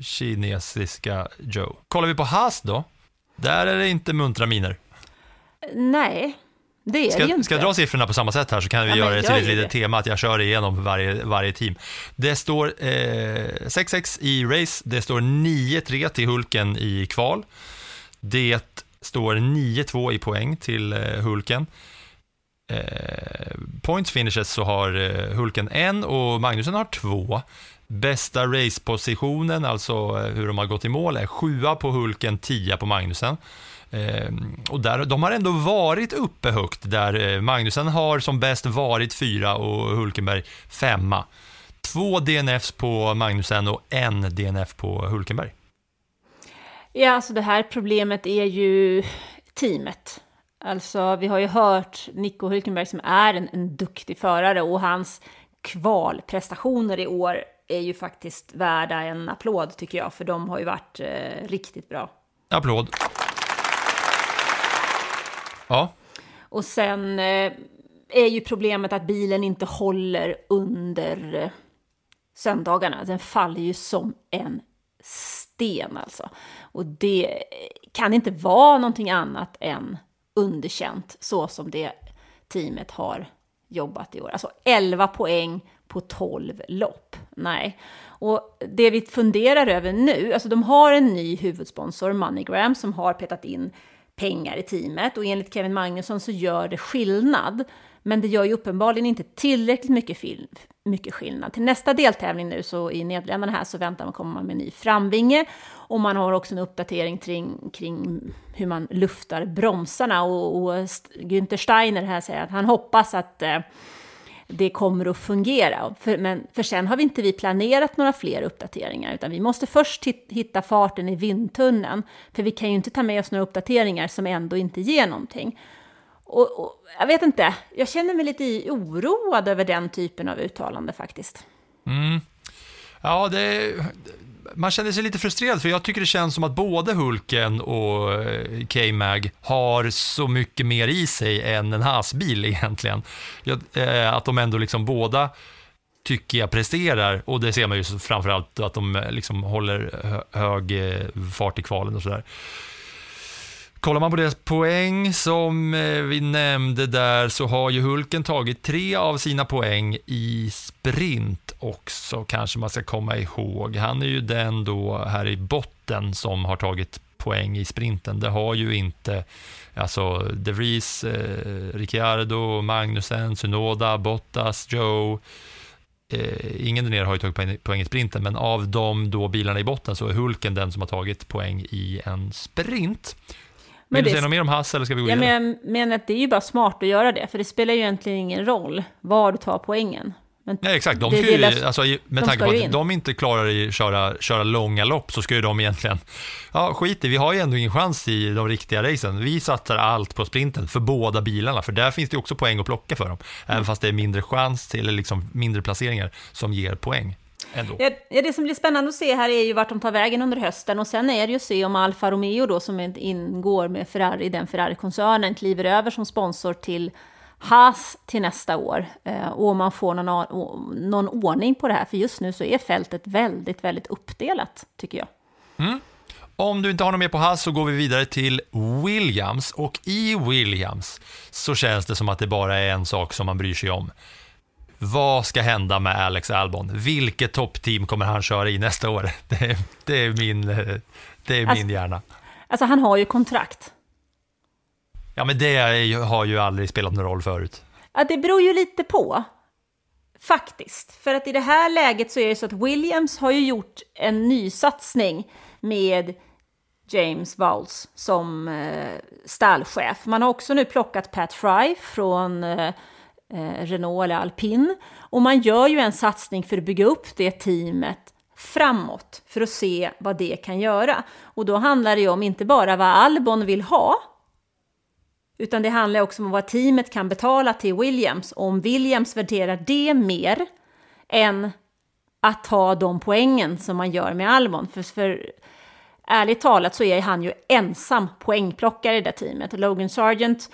S4: kinesiska Joe. Kollar vi på Haas då? Där är det inte muntra miner.
S5: Nej, det är
S4: ska,
S5: det ju inte.
S4: Ska jag dra siffrorna på samma sätt här så kan vi
S5: Ja,
S4: göra det till ett litet tema att jag kör igenom varje, varje team. Det står eh, 6-6 i race, det står 9-3 till Hulken i kval. Det står 9-2 i poäng till eh, Hulken. Eh, points finishes så har eh, Hulken en och Magnusen har två. Bästa racepositionen, alltså eh, hur de har gått i mål, är sjua på Hulken, tia på Magnusen. Eh, och där, de har ändå varit uppe högt, där eh, Magnusen har som bäst varit fyra och Hulkenberg femma. Två DNFs på Magnusen och en DNF på Hulkenberg.
S5: Ja, alltså det här problemet är ju teamet. Alltså, vi har ju hört Nico Hülkenberg som är en, en duktig förare och hans kvalprestationer i år är ju faktiskt värda en applåd tycker jag, för de har ju varit eh, riktigt bra.
S4: Applåd. Ja,
S5: Och sen eh, är ju problemet att bilen inte håller under eh, söndagarna. Den faller ju som en sten alltså. Och det kan inte vara någonting annat än underkänt så som det teamet har jobbat i år. Alltså 11 poäng på 12 lopp. Nej. Och det vi funderar över nu, alltså de har en ny huvudsponsor, MoneyGram, som har petat in pengar i teamet och enligt Kevin Magnusson så gör det skillnad. Men det gör ju uppenbarligen inte tillräckligt mycket, film, mycket skillnad. Till nästa deltävling nu så i Nederländerna här så väntar man komma med en ny framvinge och man har också en uppdatering kring, kring hur man luftar bromsarna och, och Günther Steiner här säger att han hoppas att eh, det kommer att fungera. För, men för sen har vi inte vi planerat några fler uppdateringar, utan vi måste först hitta farten i vindtunneln. För vi kan ju inte ta med oss några uppdateringar som ändå inte ger någonting. Och, och jag vet inte, jag känner mig lite oroad över den typen av uttalande faktiskt. Mm.
S4: Ja, det, man känner sig lite frustrerad för jag tycker det känns som att både Hulken och eh, K-Mag har så mycket mer i sig än en hasbil egentligen. Eh, att de ändå liksom båda tycker jag presterar och det ser man ju framförallt att de eh, liksom håller hög fart i kvalen och sådär. Kollar man på deras poäng som eh, vi nämnde där så har ju Hulken tagit tre av sina poäng i sprint också, kanske man ska komma ihåg. Han är ju den då här i botten som har tagit poäng i sprinten. Det har ju inte alltså De Vries, eh, Ricciardo, Magnussen, Sunoda, Bottas, Joe. Eh, ingen där nere har ju tagit poäng, poäng i sprinten, men av de då bilarna i botten så är Hulken den som har tagit poäng i en sprint.
S5: Men
S4: Vill du säga något mer om Hass eller ska vi gå
S5: Ja,
S4: vidare?
S5: men jag menar att det är ju bara smart att göra det, för det spelar ju egentligen ingen roll var du tar poängen. Men
S4: Nej, exakt. De ska ju, alltså, med
S5: de
S4: tanke på att
S5: in.
S4: de inte klarar att köra, köra långa lopp så ska ju de egentligen, ja skit i, vi har ju ändå ingen chans i de riktiga racen. Vi satsar allt på sprinten för båda bilarna, för där finns det också poäng att plocka för dem.
S5: Mm.
S4: Även fast det är mindre chans till, eller liksom mindre placeringar som ger poäng. Ändå.
S5: Ja, det som blir spännande att se här är ju vart de tar vägen under hösten och sen är det ju att se om Alfa Romeo då som ingår med Ferrari i den Ferrari-koncernen kliver över som sponsor till Haas till nästa år eh, och om man får någon, någon ordning på det här för just nu så är fältet väldigt, väldigt uppdelat tycker jag.
S4: Om du inte har något mer på Haas så går vi vidare till Williams och i Williams så känns det som att det bara är en sak som man bryr sig om. Vad ska hända med Alex Albon? Vilket toppteam kommer han köra i nästa år? Det är, det är min, eh, det är min
S5: Alltså-
S4: hjärna.
S5: Alltså han har ju kontrakt.
S4: Ja, men det har ju aldrig spelat någon roll förut.
S5: Ja, det beror ju lite på. Faktiskt. För att i det här läget så är det så att Williams har ju gjort en ny satsning med James Vowles som eh, stallchef. Man har också nu plockat Pat Fry från eh, eh, Renault eller Alpin. och man gör ju en satsning för att bygga upp det teamet framåt för att se vad det kan göra. Och då handlar det ju om inte bara vad Albon vill ha, utan det handlar också om vad teamet kan betala till Williams. Och om Williams värderar det mer än att ta de poängen som man gör med Albon. För, för ärligt talat så är han ju ensam poängplockare i det teamet. Logan Sargent,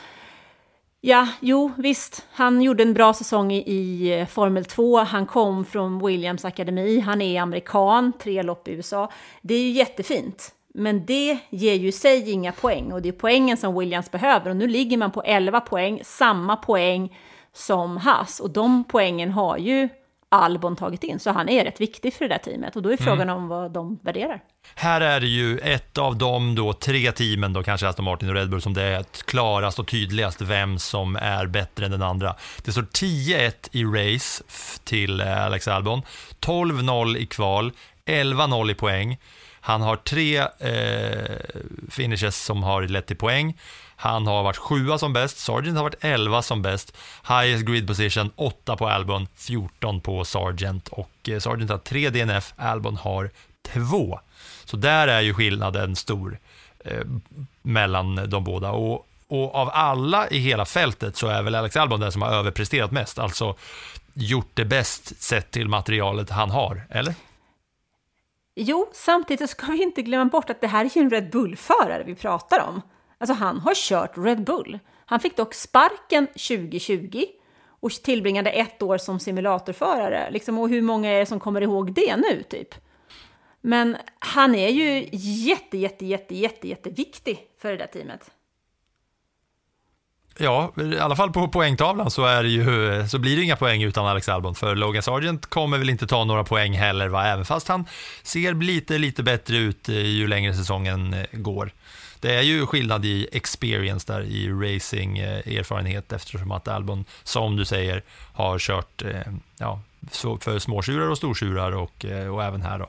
S5: ja, jo, visst, han gjorde en bra säsong i, i eh, Formel 2. Han kom från Williams akademi, han är amerikan, tre lopp i USA. Det är ju jättefint. Men det ger ju sig inga poäng och det är poängen som Williams behöver. Och nu ligger man på 11 poäng, samma poäng som Haas. Och de poängen har ju Albon tagit in, så han är rätt viktig för det där teamet. Och då är frågan om vad de värderar.
S4: Här är det ju ett av de då tre teamen, då kanske Aston Martin och Red Bull, som det är klarast och tydligast vem som är bättre än den andra. Det står 10-1 i race till eh, Alex Albon, 12-0 i kval, 11-0 i poäng. Han har tre eh, finishes som har lett till poäng. Han har varit sjua som bäst, Sargent har varit 11 som bäst. Highest grid position åtta på Albon, 14 på Sargent och eh, Sargent har tre DNF, Albon har två. Så där är ju skillnaden stor eh, mellan de båda. Och, och av alla i hela fältet så är väl Alex Albon den som har överpresterat mest, alltså gjort det bäst sett till materialet han har, eller?
S5: Jo, samtidigt ska vi inte glömma bort att det här är ju en Red Bull-förare vi pratar om. Alltså han har kört Red Bull. Han fick dock sparken 2020 och tillbringade ett år som simulatorförare. Liksom, och hur många är det som kommer ihåg det nu, typ? Men han är ju jätte, jätte, jätte, jätte, jätteviktig för det där teamet.
S4: Ja, i alla fall på poängtavlan så, är det ju, så blir det inga poäng utan Alex Albon. För Logan Sargent kommer väl inte ta några poäng heller, va? även fast han ser lite, lite bättre ut eh, ju längre säsongen eh, går. Det är ju skillnad i experience där, i racing-erfarenhet eftersom att Albon, som du säger, har kört eh, ja, för småtjurar och stortjurar och, eh, och även här då.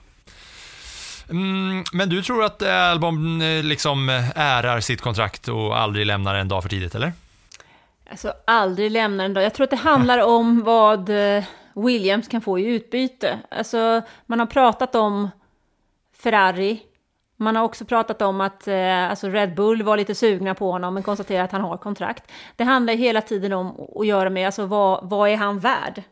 S4: Mm, men du tror att eh, Albon eh, liksom eh, ärar sitt kontrakt och aldrig lämnar en dag för tidigt, eller?
S5: Alltså aldrig lämna en dag. Jag tror att det handlar om vad eh, Williams kan få i utbyte. Alltså man har pratat om Ferrari. Man har också pratat om att eh, alltså Red Bull var lite sugna på honom men konstaterar att han har kontrakt. Det handlar hela tiden om att göra med alltså vad, vad är han värd?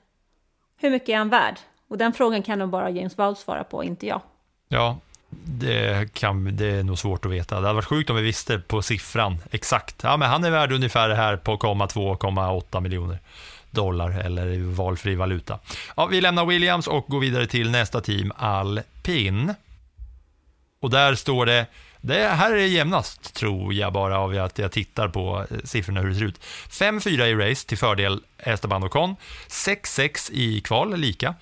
S5: Hur mycket är han värd? Och den frågan kan nog bara James Vowles svara på, inte jag.
S4: Ja, det, kan, det är nog svårt att veta. Det hade varit sjukt om vi visste på siffran exakt. Ja, men han är värd ungefär det här på 2,8 miljoner dollar eller valfri valuta. Ja, vi lämnar Williams och går vidare till nästa team, Alpin. Och där står det, det här är jämnast tror jag bara av att jag tittar på eh, siffrorna hur det ser ut. 5-4 i race till fördel Esteban Ocon, 6-6 i kval, lika.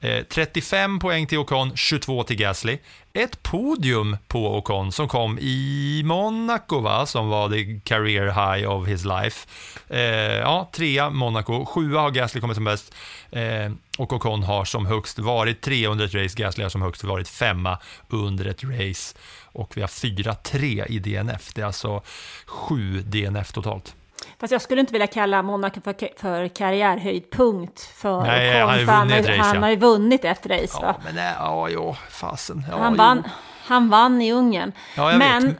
S4: Eh, 35 poäng till Ocon, 22 till Gasly. Ett podium på Ocon som kom i Monaco, va? som var the career high of his life. Eh, ja, trea Monaco, sjua har Gasly kommit som bäst eh, och Ocon har som högst varit tre under ett race, Gasly har som högst varit femma under ett race och vi har 4-3 i DNF. Det är alltså sju DNF totalt.
S5: Fast jag skulle inte vilja kalla Monaco för, för karriärhöjdpunkt för
S4: Nej,
S5: Ocon,
S4: han
S5: för
S4: ett race,
S5: han
S4: ja.
S5: har ju vunnit ett race.
S4: Ja,
S5: va?
S4: men nej, ja, jo, fasen. Ja,
S5: han,
S4: jo.
S5: vann, han vann i Ungern.
S4: Ja, jag
S5: men
S4: vet.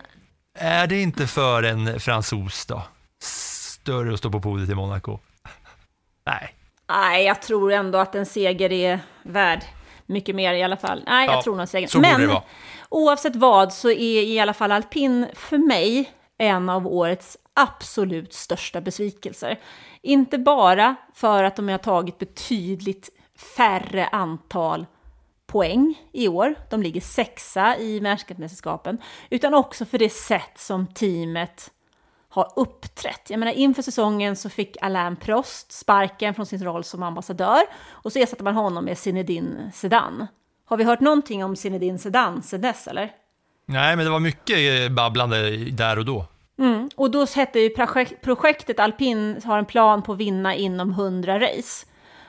S4: Är det inte för en fransos då? Större att stå på podiet i Monaco? Nej.
S5: Nej, jag tror ändå att en seger är värd mycket mer i alla fall. Nej,
S4: Ja,
S5: jag tror nog
S4: borde det
S5: Men oavsett vad så är i alla fall alpin för mig en av årets absolut största besvikelser. Inte bara för att de har tagit betydligt färre antal poäng i år. De ligger sexa i världscupmästerskapen. Utan också för det sätt som teamet har uppträtt. Jag menar, inför säsongen så fick Alain Prost sparken från sin roll som ambassadör och så ersatte man honom med Zinedine Zidane. Har vi hört någonting om Zinedine Zidane sedan dess, eller?
S4: Nej, men det var mycket eh, babblande där och då.
S5: Mm. Och då hette ju projek- projektet Alpin har en plan på att vinna inom 100 race.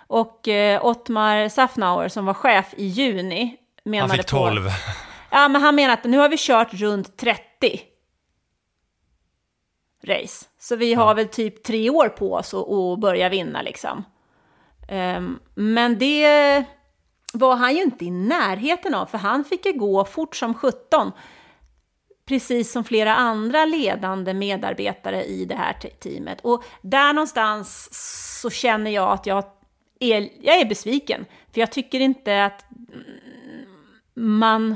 S5: Och eh, Ottmar Safnauer som var chef i juni menade
S4: Han fick 12.
S5: på... Ja, Ja, men han menar att nu har vi kört runt 30 race. Så vi har väl typ tre år på oss att börja vinna liksom. Ehm, men det var han ju inte i närheten av, för han fick ju gå fort som 17. Precis som flera andra ledande medarbetare i det här te- teamet. Och där någonstans så känner jag att jag är, jag är besviken. För jag tycker inte att man...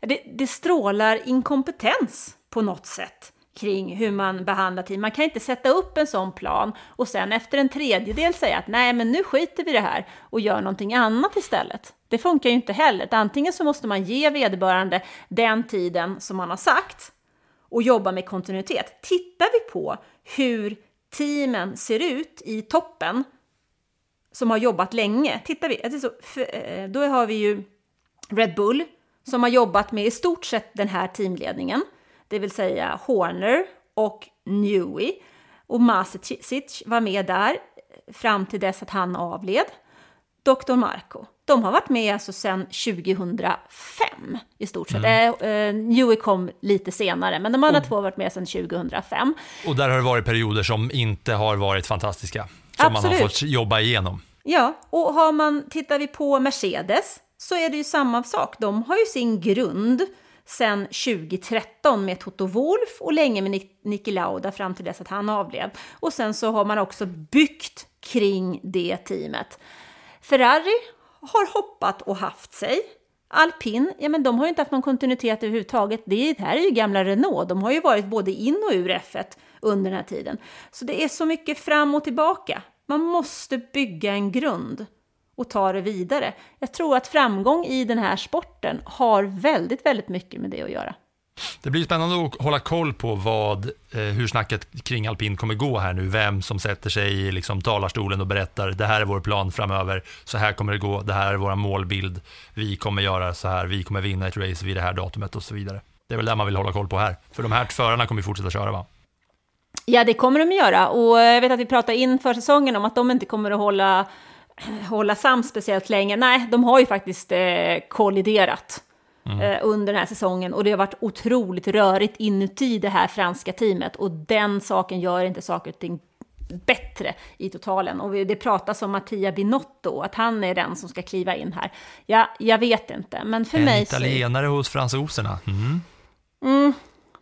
S5: Det, det strålar inkompetens på något sätt kring hur man behandlar team. Man kan inte sätta upp en sån plan och sen efter en tredjedel säga att nej, men nu skiter vi i det här och gör någonting annat istället. Det funkar ju inte heller. Antingen så måste man ge vederbörande den tiden som man har sagt och jobba med kontinuitet. Tittar vi på hur teamen ser ut i toppen som har jobbat länge. Tittar vi, eh, då har vi ju Red Bull som har jobbat med i stort sett den här teamledningen, det vill säga Horner och Newey. Och Masicic var med där fram till dess att han avled. Dr. Marco. De har varit med alltså sedan 2005 i stort sett. Mm. Eh, Newey kom lite senare, men de andra två har varit med sedan 2005.
S4: Och där har det varit perioder som inte har varit fantastiska. Som man
S5: Absolut.
S4: har fått jobba igenom.
S5: Ja, och har man, tittar vi på Mercedes så är det ju samma sak. De har ju sin grund sedan 2013 med Toto Wolf och länge med Niki Lauda fram till dess att han avled. Och sen så har man också byggt kring det teamet. Ferrari har hoppat och haft sig. Alpin, ja men de har ju inte haft någon kontinuitet överhuvudtaget. Det här är ju gamla Renault. De har ju varit både in och ur F1 under den här tiden. Så det är så mycket fram och tillbaka. Man måste bygga en grund och ta det vidare. Jag tror att framgång i den här sporten har väldigt, väldigt mycket med det att göra.
S4: Det blir spännande att hålla koll på vad, eh, hur snacket kring alpin kommer gå här nu. Vem som sätter sig i liksom, talarstolen och berättar det här är vår plan framöver, så här kommer det gå, det här är vår målbild, vi kommer göra så här, vi kommer vinna ett race vid det här datumet och så vidare. Det är väl det man vill hålla koll på här. För de här förarna kommer fortsätta köra va?
S5: Ja, det kommer de göra. Och jag vet att vi pratade inför säsongen om att de inte kommer att hålla, hålla sams speciellt länge. Nej, de har ju faktiskt eh, kolliderat eh, under den här säsongen. Och det har varit otroligt rörigt inuti det här franska teamet. Och den saken gör inte saker och ting bättre i totalen. Och det pratas om Mattia Binotto, att han är den som ska kliva in här. Ja, jag vet inte, men för
S4: En
S5: mig så...
S4: italienare hos fransoserna. Mm.
S5: Mm,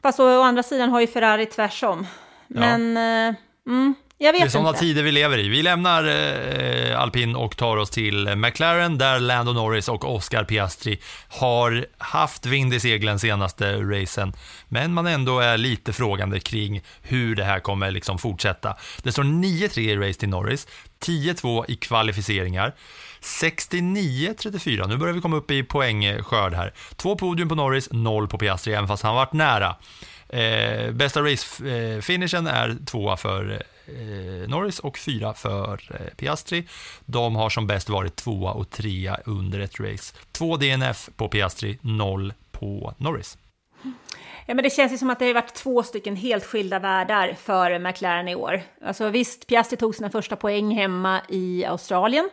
S5: fast å andra sidan har ju Ferrari tvärsom. Men, eh, mm, jag vet
S4: Det är sådana tider vi lever i. Vi lämnar eh, alpin och tar oss till McLaren där Lando Norris och Oscar Piastri har haft vind i seglen senaste racen. Men man ändå är lite frågande kring hur det här kommer liksom fortsätta. Det står 9-3 i race till Norris, 10-2 i kvalificeringar. 69-34, nu börjar vi komma upp i poängskörd här. Två podium på Norris, noll på Piastri, även fast han varit nära. Eh, bästa race-finishen är tvåa för eh, Eh, Norris och fyra för eh, Piastri. De har som bäst varit tvåa och trea under ett race. Två DNF på Piastri, noll på Norris.
S5: Ja, men det känns ju som att det har varit två stycken helt skilda världar för McLaren i år. Alltså visst, Piastri tog sina första poäng hemma i Australien.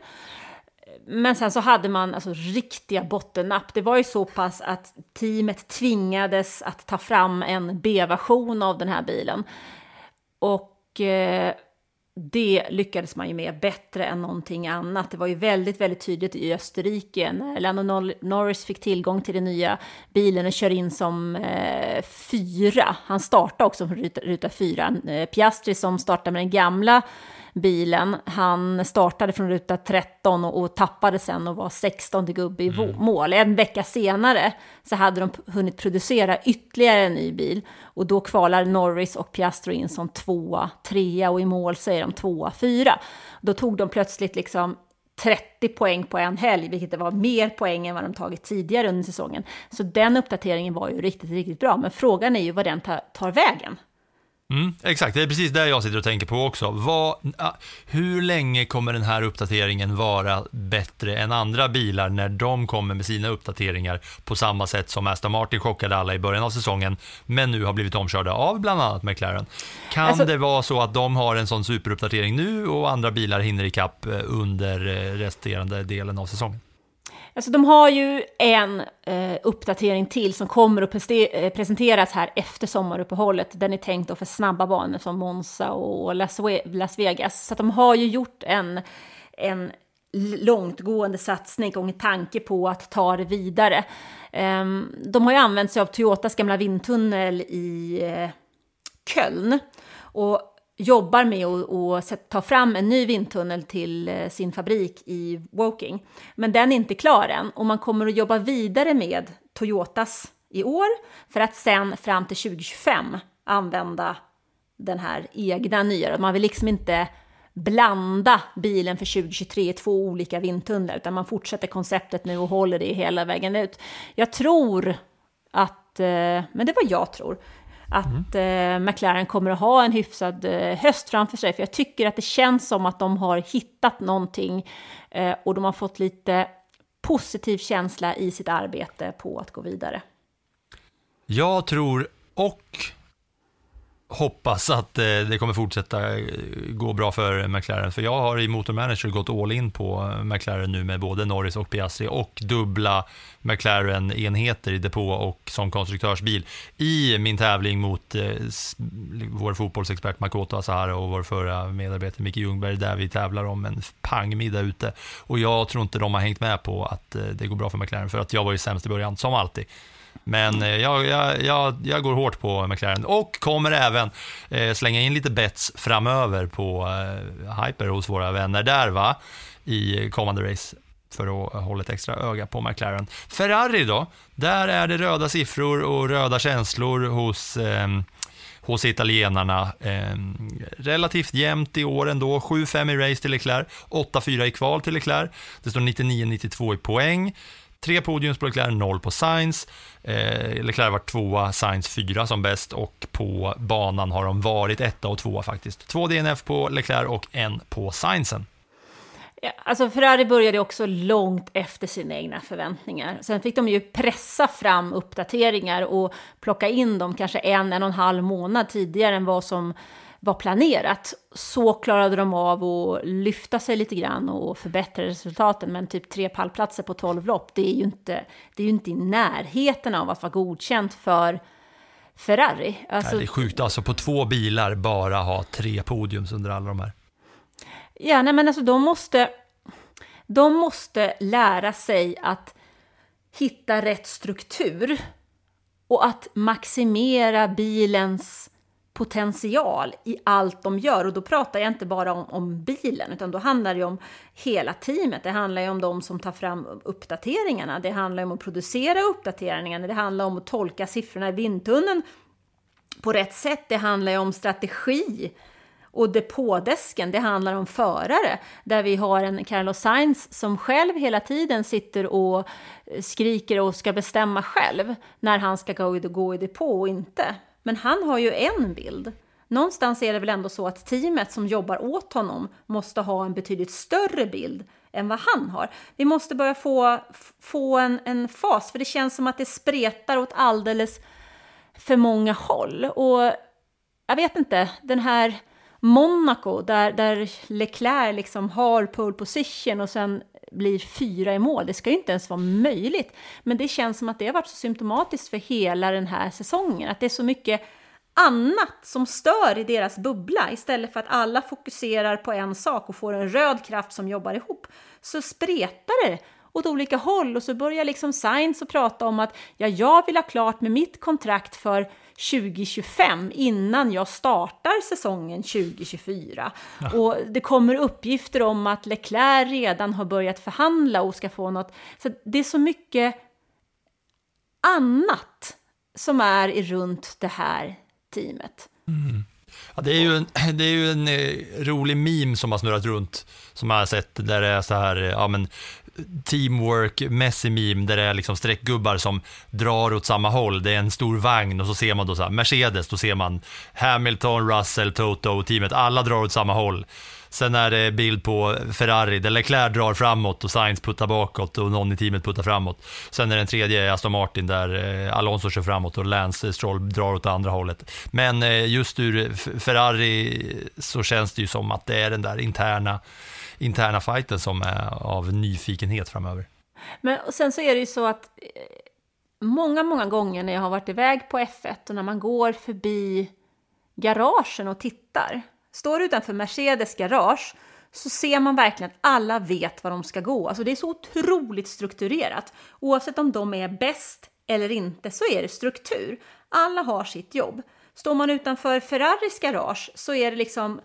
S5: Men sen så hade man alltså riktiga bottennapp. Det var ju så pass att teamet tvingades att ta fram en B-version av den här bilen. Och Eh, det lyckades man ju med bättre än någonting annat. Det var ju väldigt, väldigt tydligt i Österrike när Lando Norris fick tillgång till den nya bilen och kör in som eh, fyra. Han startade också från ruta, ruta fyra. Eh, Piastri som startade med den gamla bilen, han startade från ruta 13 och, och tappade sen och var 16 gubbe i mm. mål. En vecka senare så hade de hunnit producera ytterligare en ny bil och då kvalar Norris och Piastri in som tvåa, trea och i mål säger de tvåa, fyra. Då tog de plötsligt liksom 30 poäng på en helg, vilket var mer poäng än vad de tagit tidigare under säsongen. Så den uppdateringen var ju riktigt, riktigt bra. Men frågan är ju vad den tar, tar vägen.
S4: Mm, exakt, det är precis det jag sitter och tänker på också. Vad, hur länge kommer den här uppdateringen vara bättre än andra bilar när de kommer med sina uppdateringar på samma sätt som Aston Martin chockade alla i början av säsongen, men nu har blivit omkörda av bland annat McLaren. Kan alltså, det vara så att de har en sån superuppdatering nu och andra bilar hinner ikapp under resterande delen av säsongen?
S5: Alltså de har ju en eh, uppdatering till som kommer att preste- eh, presenteras här efter sommaruppehållet. Den är tänkt då för snabba banor som Monza och Las, We- Las Vegas. Så att de har ju gjort en, en långtgående satsning och en tanke på att ta det vidare. Ehm, de har ju använt sig av Toyotas gamla vindtunnel i eh, Köln och jobbar med att ta fram en ny vindtunnel till eh, sin fabrik i Woking. Men den är inte klar än och man kommer att jobba vidare med Toyotas i år för att sen fram till 2025 använda den här egna nya. Man vill liksom inte blanda bilen för 2023 i två olika vindtunnlar, utan man fortsätter konceptet nu och håller det hela vägen ut. Jag tror att, eh, men det var jag tror, att eh, McLaren kommer att ha en hyfsad eh, höst framför sig. För jag tycker att det känns som att de har hittat någonting eh, och de har fått lite positiv känsla i sitt arbete på att gå vidare.
S4: Jag tror och hoppas att eh, det kommer fortsätta eh, gå bra för McLaren. För jag har i Motor Manager gått all in på eh, McLaren nu med både Norris och Piastri och dubbla McLaren-enheter i depå och som konstruktörsbil i min tävling mot vår fotbollsexpert Makoto Asahara och vår förra medarbetare Micke Ljungberg där vi tävlar om en pangmiddag ute. Och jag tror inte de har hängt med på att det går bra för McLaren för att jag var ju sämst i början, som alltid. Men eh, jag, jag, jag, jag går hårt på McLaren och kommer även eh, slänga in lite bets framöver på eh, hyper hos våra vänner där va, i kommande race för att hålla ett extra öga på McLaren. Ferrari då, där är det röda siffror och röda känslor hos eh, hos italienarna. Eh, relativt jämnt i år ändå. 7-5 i race till Leclerc, 8-4 i kval till Leclerc. Det står 99-92 i poäng. Tre podiums på Leclerc, noll på Sainz. Eh, Leclerc var tvåa, Sainz fyra som bäst och på banan har de varit etta och tvåa faktiskt. Två DNF på Leclerc och en på Sainzen.
S5: Ja, alltså Ferrari började också långt efter sina egna förväntningar. Sen fick de ju pressa fram uppdateringar och plocka in dem kanske en, en och en halv månad tidigare än vad som var planerat. Så klarade de av att lyfta sig lite grann och förbättra resultaten. Men typ tre pallplatser på 12 lopp, det är ju inte, det är ju inte i närheten av att vara godkänt för Ferrari. Alltså,
S4: det är sjukt alltså på två bilar bara ha tre podiums under alla de här.
S5: Ja, nej, men alltså de måste, de måste lära sig att hitta rätt struktur och att maximera bilens potential i allt de gör. Och då pratar jag inte bara om, om bilen, utan då handlar det om hela teamet. Det handlar ju om de som tar fram uppdateringarna. Det handlar om att producera uppdateringarna. Det handlar om att tolka siffrorna i vindtunneln på rätt sätt. Det handlar ju om strategi och depådesken, det handlar om förare. Där vi har en Carlos Sainz som själv hela tiden sitter och skriker och ska bestämma själv när han ska gå i, gå i depå och inte. Men han har ju en bild. Någonstans är det väl ändå så att teamet som jobbar åt honom måste ha en betydligt större bild än vad han har. Vi måste börja få, få en, en fas, för det känns som att det spretar åt alldeles för många håll. Och jag vet inte, den här Monaco där, där Leclerc liksom har pole position och sen blir fyra i mål. Det ska ju inte ens vara möjligt. Men det känns som att det har varit så symptomatiskt för hela den här säsongen. Att det är så mycket annat som stör i deras bubbla. Istället för att alla fokuserar på en sak och får en röd kraft som jobbar ihop. Så spretar det åt olika håll och så börjar liksom Science att prata om att ja, jag vill ha klart med mitt kontrakt för 2025 innan jag startar säsongen 2024. Ja. Och det kommer uppgifter om att Leclerc redan har börjat förhandla och ska få något. Så det är så mycket annat som är runt det här teamet.
S4: Mm. Ja, det, är ju en, det är ju en eh, rolig meme som har snurrat runt, som jag har sett, där det är så här, ja men teamwork, messy meme, där det är liksom streckgubbar som drar åt samma håll. Det är en stor vagn och så ser man då så här, Mercedes, då ser man Hamilton, Russell, Toto, och teamet, alla drar åt samma håll. Sen är det bild på Ferrari där Leclerc drar framåt och Sainz puttar bakåt och någon i teamet puttar framåt. Sen är den tredje Aston Martin där eh, Alonso kör framåt och Lance Stroll drar åt andra hållet. Men eh, just ur Ferrari så känns det ju som att det är den där interna interna fighten som är av nyfikenhet framöver.
S5: Men och sen så är det ju så att eh, många, många gånger när jag har varit iväg på F1 och när man går förbi garagen och tittar, står utanför Mercedes garage så ser man verkligen att alla vet var de ska gå. Alltså det är så otroligt strukturerat. Oavsett om de är bäst eller inte så är det struktur. Alla har sitt jobb. Står man utanför Ferraris garage så är det liksom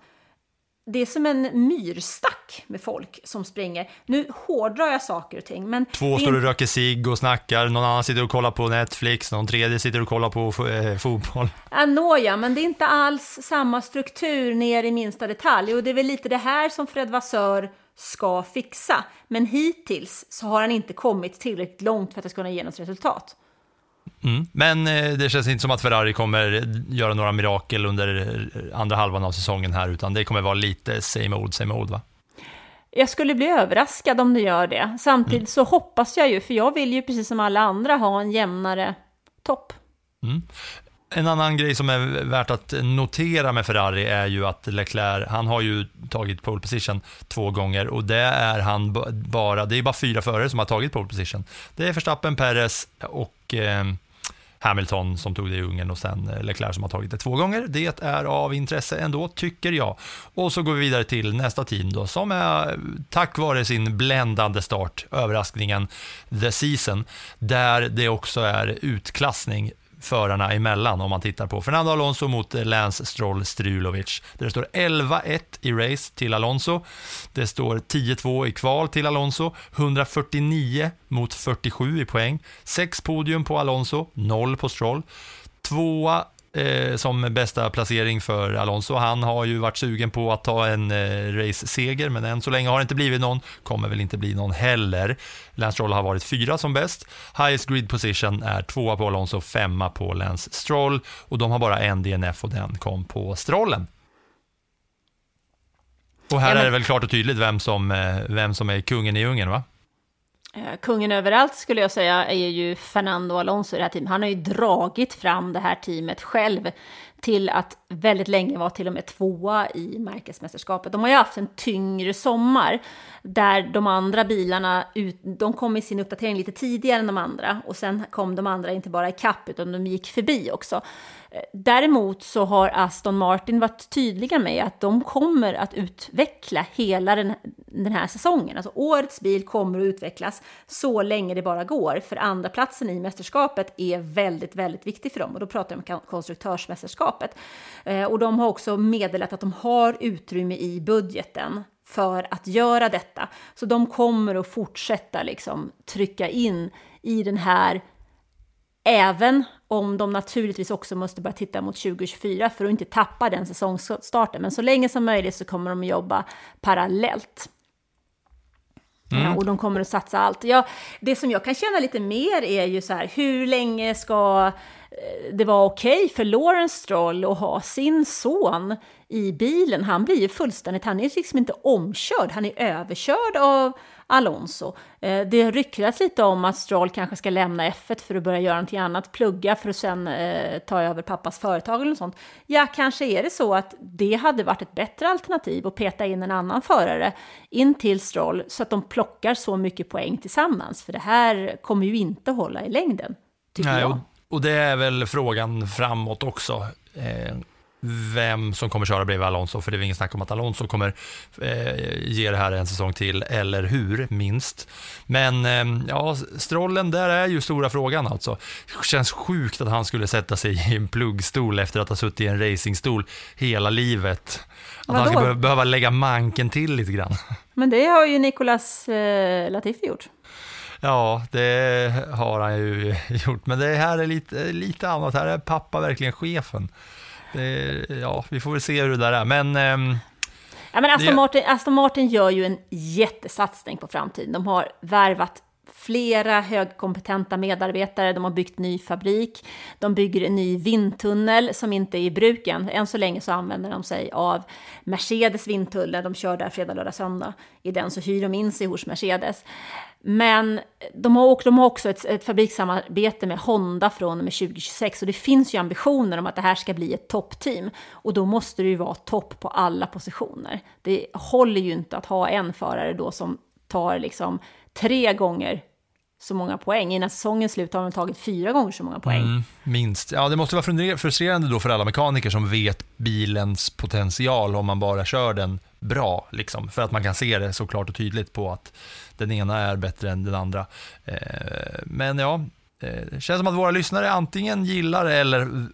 S5: det är som en myrstack med folk som springer. Nu hårdrar jag saker och ting, men...
S4: Två står och röker cigg och snackar, någon annan sitter och kollar på Netflix, någon tredje sitter och kollar på eh, fotboll.
S5: Ja, nåja, men det är inte alls samma struktur ner i minsta detalj. Och det är väl lite det här som Fred Vassör ska fixa. Men hittills så har han inte kommit tillräckligt långt för att det ska kunna ge något resultat.
S4: Mm. Men eh, det känns inte som att Ferrari kommer göra några mirakel under eh, andra halvan av säsongen här, utan det kommer vara lite same old, same old, va?
S5: Jag skulle bli överraskad om det gör det. Samtidigt mm. så hoppas jag ju, för jag vill ju precis som alla andra ha en jämnare topp.
S4: Mm. En annan grej som är värt att notera med Ferrari är ju att Leclerc, han har ju tagit pole position två gånger och det är han bara, det är bara fyra förare som har tagit pole position. Det är Verstappen, Perez och eh, Hamilton som tog det i Ungern och sen eh, Leclerc som har tagit det två gånger. Det är av intresse ändå, tycker jag. Och så går vi vidare till nästa team då, som är tack vare sin bländande start, överraskningen The Season, där det också är utklassning förarna emellan om man tittar på Fernando Alonso mot eh, Lance Stroll Strulovic. Där det står 11-1 i race till Alonso. Det står 10-2 i kval till Alonso, 149 mot 47 i poäng. 6 podium på Alonso, 0 på Stroll. Tvåa eh, som bästa placering för Alonso. Han har ju varit sugen på att ta en eh, race-seger, men än så länge har det inte blivit någon. Kommer väl inte bli någon heller. Lance Stroll har varit fyra som bäst. Highest grid position är tvåa på Alonso, femma på Lance Stroll och de har bara en DNF och den kom på Strollen. Och här ja, men... är det väl klart och tydligt vem som, eh, vem som är kungen i Ungern, va?
S5: Eh, kungen överallt skulle jag säga är ju Fernando Alonso i det här teamet. Han har ju dragit fram det här teamet själv till att väldigt länge vara till och med tvåa i märkesmästerskapet. De har ju haft en tyngre sommar där de andra bilarna, ut, de kom i sin uppdatering lite tidigare än de andra och sen kom de andra inte bara i kapp utan de gick förbi också. Eh, däremot så har Aston Martin varit tydliga med att de kommer att utveckla hela den, den här säsongen. Alltså årets bil kommer att utvecklas så länge det bara går. För andra platsen i mästerskapet är väldigt, väldigt viktig för dem. Och då pratar jag om konstruktörsmästerskapet. Eh, och de har också meddelat att de har utrymme i budgeten för att göra detta. Så de kommer att fortsätta liksom trycka in i den här Även om de naturligtvis också måste börja titta mot 2024 för att inte tappa den säsongsstarten. Men så länge som möjligt så kommer de att jobba parallellt. Mm. Ja, och de kommer att satsa allt. Ja, det som jag kan känna lite mer är ju så här, hur länge ska det vara okej okay för Lawrence Stroll att ha sin son i bilen? Han blir ju fullständigt, han är liksom inte omkörd, han är överkörd av Alonso. Eh, det ryktas lite om att Stroll kanske ska lämna F1 för att börja göra någonting annat, plugga för att sen eh, ta över pappas företag eller sånt. Ja, kanske är det så att det hade varit ett bättre alternativ att peta in en annan förare in till Stroll så att de plockar så mycket poäng tillsammans, för det här kommer ju inte hålla i längden, tycker Nej, jag.
S4: Och, det är väl frågan framåt också. Eh vem som kommer köra bredvid Alonso, för det är ingen snack om att Alonso kommer eh, ge det här en säsong till, eller hur, minst. Men eh, ja, Strollen, där är ju stora frågan alltså. Det känns sjukt att han skulle sätta sig i en pluggstol efter att ha suttit i en racingstol hela livet. Att Vadå? han skulle behöva lägga manken till lite grann.
S5: Men det har ju Nicolas eh, Latifi gjort.
S4: Ja, det har han ju gjort, men det här är lite, lite annat. Här är pappa verkligen chefen. Det, ja, vi får väl se hur det där är. Men, ähm,
S5: ja, men Aston. Martin, Aston Martin gör ju en jättesatsning på framtiden. De har värvat flera högkompetenta medarbetare, de har byggt ny fabrik, de bygger en ny vindtunnel som inte är i bruken. Än så länge så använder de sig av Mercedes vindtunnel, de kör där fredag, lördag, söndag. I den så hyr de in sig hos Mercedes. Men de har, de har också ett, ett fabrikssamarbete med Honda från och med 2026 och det finns ju ambitioner om att det här ska bli ett toppteam. Och då måste det ju vara topp på alla positioner. Det håller ju inte att ha en förare då som tar liksom tre gånger så många poäng. Innan säsongen slut har de tagit fyra gånger så många poäng.
S4: Mm, minst. Ja, det måste vara frustrerande då för alla mekaniker som vet bilens potential om man bara kör den bra, liksom. För att man kan se det så klart och tydligt på att den ena är bättre än den andra. Eh, men ja, det känns som att våra lyssnare antingen gillar eller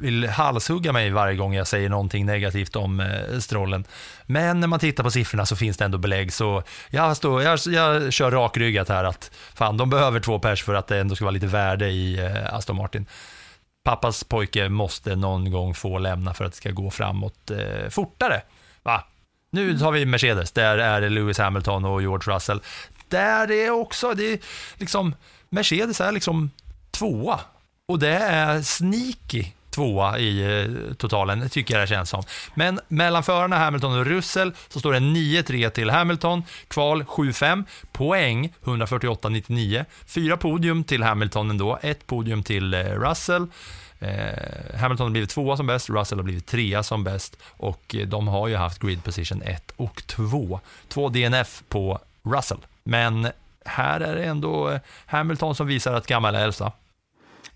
S4: vill halshugga mig varje gång jag säger någonting negativt om eh, strollen. Men när man tittar på siffrorna så finns det ändå belägg, så jag, står, jag, jag kör rakryggat här att fan, de behöver två pers för att det ändå ska vara lite värde i eh, Aston Martin. Pappas pojke måste någon gång få lämna för att det ska gå framåt eh, fortare. Va? Nu tar vi Mercedes, där är det Lewis Hamilton och George Russell. Där är också, det är liksom, Mercedes är liksom tvåa och det är sneaky tvåa i eh, totalen, tycker jag det känns som. Men mellan förarna Hamilton och Russell så står det 9-3 till Hamilton, kval 7-5, poäng 148-99, fyra podium till Hamilton ändå, ett podium till eh, Russell. Eh, Hamilton har blivit tvåa som bäst, Russell har blivit trea som bäst och de har ju haft grid position 1 och 2. Två DNF på Russell, men här är det ändå Hamilton som visar att gammal är äldsta.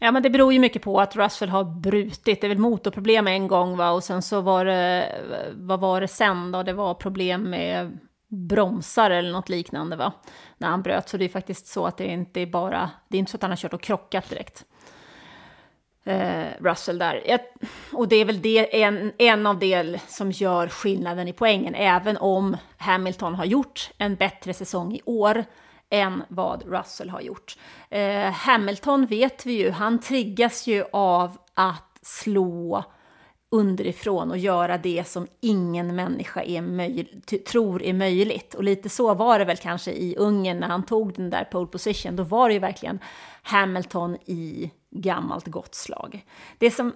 S5: Ja, men det beror ju mycket på att Russell har brutit. Det är väl motorproblem en gång, va? och sen så var det, vad var det sen då? Det var problem med bromsar eller något liknande, va? När han bröt. Så det är faktiskt så att det inte är bara, det är inte så att han har kört och krockat direkt. Eh, Russell där. Jag, och det är väl det, en, en av del, som gör skillnaden i poängen, även om Hamilton har gjort en bättre säsong i år än vad Russell har gjort. Eh, Hamilton vet vi ju, han triggas ju av att slå underifrån och göra det som ingen människa är möj- tror är möjligt. Och lite så var det väl kanske i Ungern när han tog den där pole position. Då var det ju verkligen Hamilton i gammalt gott slag. Det som,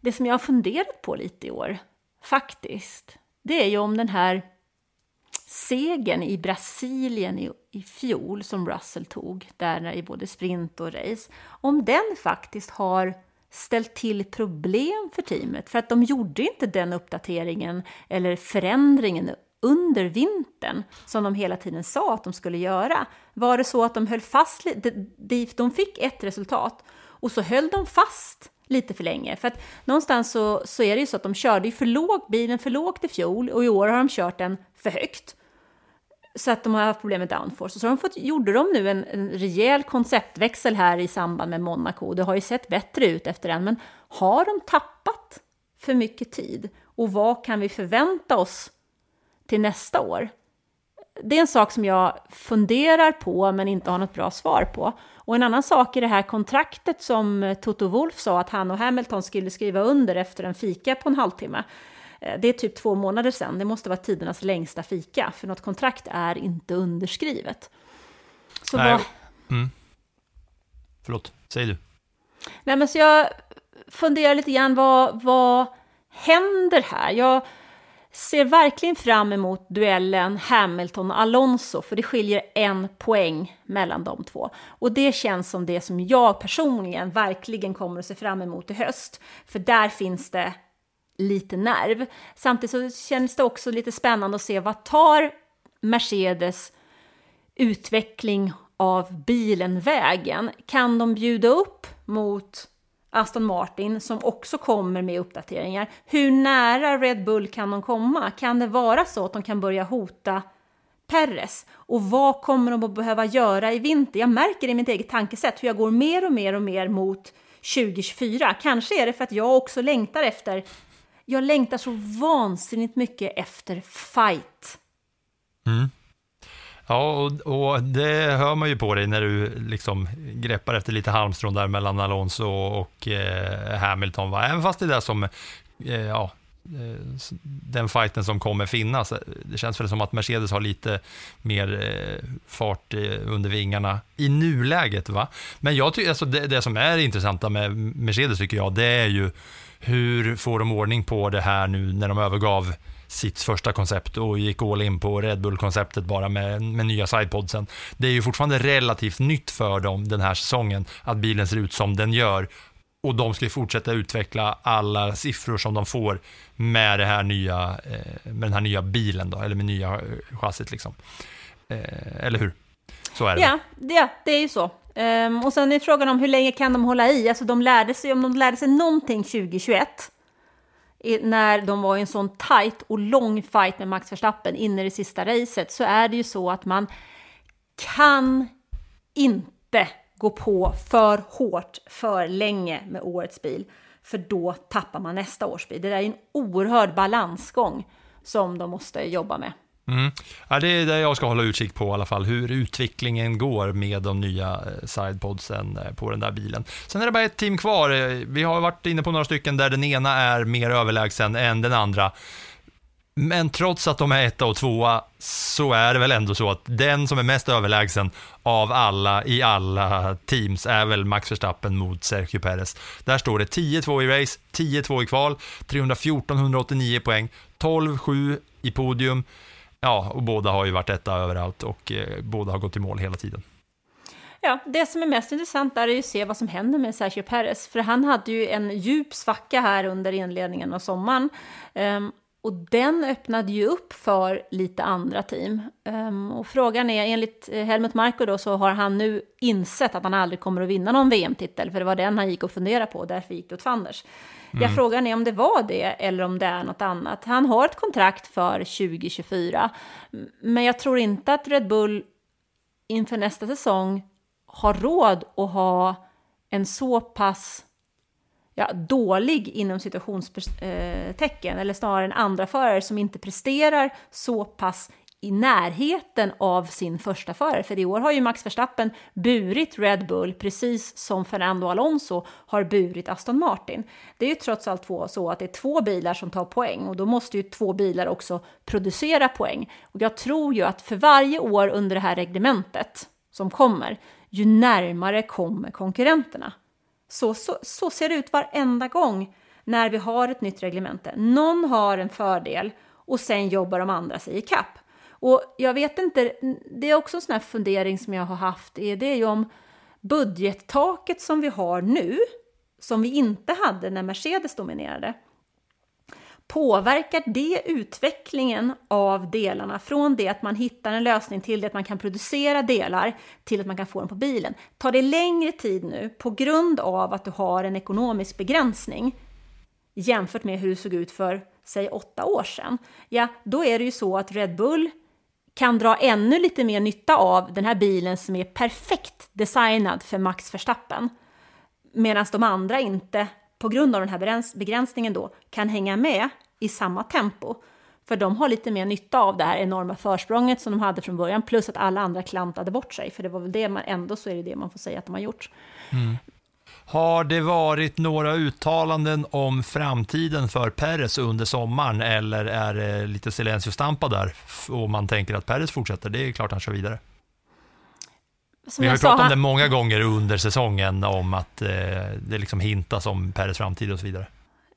S5: det som jag har funderat på lite i år, faktiskt, det är ju om den här segern i Brasilien i, i fjol som Russell tog, där i både sprint och race, om den faktiskt har ställt till problem för teamet. För att de gjorde inte den uppdateringen eller förändringen under vintern som de hela tiden sa att de skulle göra. Var det så att de höll fast, de fick ett resultat och så höll de fast lite för länge. För att någonstans så, så är det ju så att de körde ju för lågt, bilen för lågt i fjol och i år har de kört den för högt. Så att de har haft problem med downforce. Och så har de fått, gjorde de nu en, en rejäl konceptväxel här i samband med Monaco. Det har ju sett bättre ut efter den, men har de tappat för mycket tid? Och vad kan vi förvänta oss till nästa år? Det är en sak som jag funderar på men inte har något bra svar på. Och en annan sak är det här kontraktet som Toto Wolf sa att han och Hamilton skulle skriva under efter en fika på en halvtimme. Eh, det är typ två månader sedan, det måste vara tidernas längsta fika, för något kontrakt är inte underskrivet. Så
S4: Nej.
S5: vad...
S4: Mm. Förlåt, säg du.
S5: Nej, men så jag funderar lite grann, vad, vad händer här? Jag ser verkligen fram emot duellen Hamilton-Alonso, för det skiljer en poäng mellan de två. Och det känns som det som jag personligen verkligen kommer att se fram emot i höst, för där finns det lite nerv. Samtidigt så känns det också lite spännande att se vad tar Mercedes utveckling av bilen vägen? Kan de bjuda upp mot Aston Martin som också kommer med uppdateringar? Hur nära Red Bull kan de komma? Kan det vara så att de kan börja hota Perres? Och vad kommer de att behöva göra i vinter? Jag märker i mitt eget tankesätt hur jag går mer och mer och mer mot 2024. Kanske är det för att jag också längtar efter jag längtar så vansinnigt mycket efter fight.
S4: Mm. Ja, och, och, det hör man ju på dig när du liksom greppar efter lite halmstrån där mellan Alonso och eh, Hamilton. Va? Även fast det är som, eh, ja, eh, den fighten som kommer finnas. Eh, det känns väl som att Mercedes har lite mer eh, fart under vingarna i nuläget. va? Men jag tycker, alltså det, det som är intressanta med Mercedes tycker jag, det är ju hur får de ordning på det här nu när de övergav sitt första koncept och gick all in på Red Bull-konceptet bara med, med nya sidepodsen. Det är ju fortfarande relativt nytt för dem den här säsongen att bilen ser ut som den gör och de ska fortsätta utveckla alla siffror som de får med, det här nya, eh, med den här nya bilen då, eller med nya eh, chassit liksom. Eh, eller hur? Så är det.
S5: Ja, det, det är ju så. Um, och sen är frågan om hur länge kan de hålla i? Alltså de lärde sig, om de lärde sig någonting 2021, när de var i en sån tight och lång fight med Max Verstappen in i det sista racet, så är det ju så att man kan inte gå på för hårt för länge med årets bil, för då tappar man nästa års bil. Det där är en oerhörd balansgång som de måste jobba med.
S4: Mm. Ja, det är det jag ska hålla utkik på i alla fall, hur utvecklingen går med de nya eh, sidepodsen eh, på den där bilen. Sen är det bara ett team kvar. Eh, vi har varit inne på några stycken där den ena är mer överlägsen än den andra. Men trots att de är etta och tvåa så är det väl ändå så att den som är mest överlägsen av alla i alla teams är väl Max Verstappen mot Sergio Perez. Där står det 10-2 i race, 10-2 i kval, 314 189 poäng, 12-7 i podium. Ja, och båda har ju varit etta överallt och eh, båda har gått i mål hela tiden.
S5: Ja, det som är mest intressant är ju att se vad som händer med Sergio Perez, för han hade ju en djup svacka här under inledningen av sommaren. Um, och den öppnade ju upp för lite andra team. Um, och frågan är, enligt eh, Helmut Marko då, så har han nu insett att han aldrig kommer att vinna någon VM-titel, för det var den han gick och funderade på, och därför gick det åt fanders. Mm. Ja, frågan är om det var det, eller om det är något annat. Han har ett kontrakt för 2024, men jag tror inte att Red Bull inför nästa säsong har råd att ha en så pass ja, dålig inom situationstecken, eller snarare en andra förare som inte presterar så pass i närheten av sin första förare. För i år har ju Max Verstappen burit Red Bull precis som Fernando Alonso har burit Aston Martin. Det är ju trots allt två, så att det är två bilar som tar poäng och då måste ju två bilar också producera poäng. Och jag tror ju att för varje år under det här reglementet som kommer, ju närmare kommer konkurrenterna. Så, så, så ser det ut varenda gång när vi har ett nytt reglemente. Någon har en fördel och sen jobbar de andra sig i kapp. Och jag vet inte, det är också en sån här fundering som jag har haft, är det ju om budgettaket som vi har nu, som vi inte hade när Mercedes dominerade, Påverkar det utvecklingen av delarna från det att man hittar en lösning till det att man kan producera delar till att man kan få dem på bilen? Tar det längre tid nu på grund av att du har en ekonomisk begränsning jämfört med hur det såg ut för, säg åtta år sedan? Ja, då är det ju så att Red Bull kan dra ännu lite mer nytta av den här bilen som är perfekt designad för Max Verstappen. Medan de andra inte, på grund av den här begränsningen då, kan hänga med i samma tempo. För de har lite mer nytta av det här enorma försprånget som de hade från början, plus att alla andra klantade bort sig. För det var väl det man, ändå så är det det man får säga att de har gjort. Mm.
S4: Har det varit några uttalanden om framtiden för Peres under sommaren eller är det lite silencio stampa där och man tänker att Peres fortsätter? Det är klart han kör vidare. Som Vi har ju pratat om det många gånger under säsongen om att eh, det liksom hintas om Peres framtid och så vidare.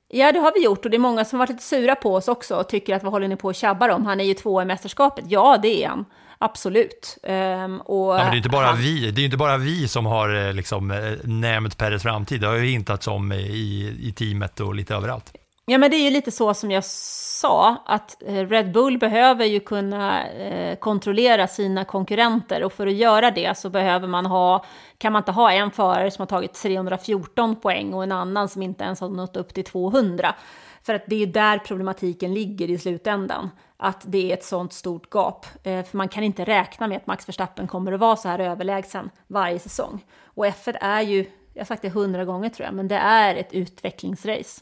S5: Ja, det har vi gjort och det är många som har varit lite sura på oss också och tycker att vad håller ni på att tjabba om? Han är ju två i mästerskapet. Ja, det är han. Absolut. Um, och
S4: ja, det är inte bara han... vi, det är inte bara vi som har eh, liksom, eh, nämnt Peres framtid. Det har ju hintats om i, i teamet och lite överallt.
S5: Ja, men det är ju lite så som jag sa, att eh, Red Bull behöver ju kunna eh, kontrollera sina konkurrenter och för att göra det så behöver man ha, kan man inte ha en förare som har tagit 314 poäng och en annan som inte ens har nått upp till 200. För att det är där problematiken ligger i slutändan, att det är ett sånt stort gap. Eh, för man kan inte räkna med att Max Verstappen kommer att vara så här överlägsen varje säsong. Och F1 är ju, jag har sagt det hundra gånger tror jag, men det är ett utvecklingsrace.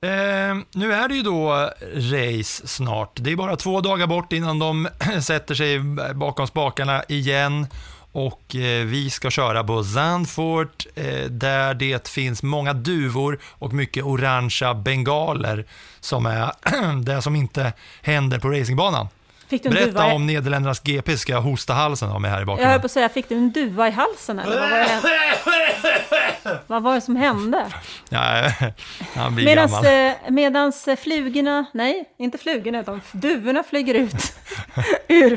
S4: Eh, nu är det ju då race snart. Det är bara två dagar bort innan de sätter sig bakom spakarna igen. Och eh, vi ska köra på Zandvoort eh, där det finns många duvor och mycket orangea bengaler som är det som inte händer på racingbanan. Berätta om Nederländernas GP ska hosta halsen av mig här i
S5: Jag höll
S4: bakgrunden.
S5: på att säga, fick du en duva i halsen eller vad var det, vad var det som hände?
S4: Ja, han blir
S5: Medans,
S4: gammal.
S5: eh, medans eh, flugorna, nej, inte flugorna, utan duvorna flyger ut ur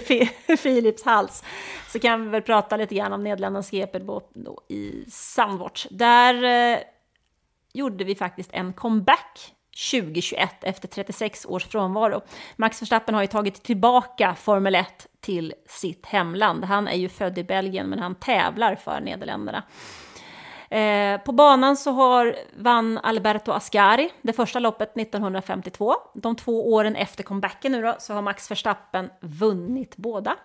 S5: Philips hals, så kan vi väl prata lite grann om Nederländernas GP då, då i Sandwatch. Där eh, gjorde vi faktiskt en comeback 2021 efter 36 års frånvaro. Max Verstappen har ju tagit tillbaka Formel 1 till sitt hemland. Han är ju född i Belgien, men han tävlar för Nederländerna. Eh, på banan så har, vann Alberto Ascari det första loppet 1952. De två åren efter comebacken nu då, så har Max Verstappen vunnit båda.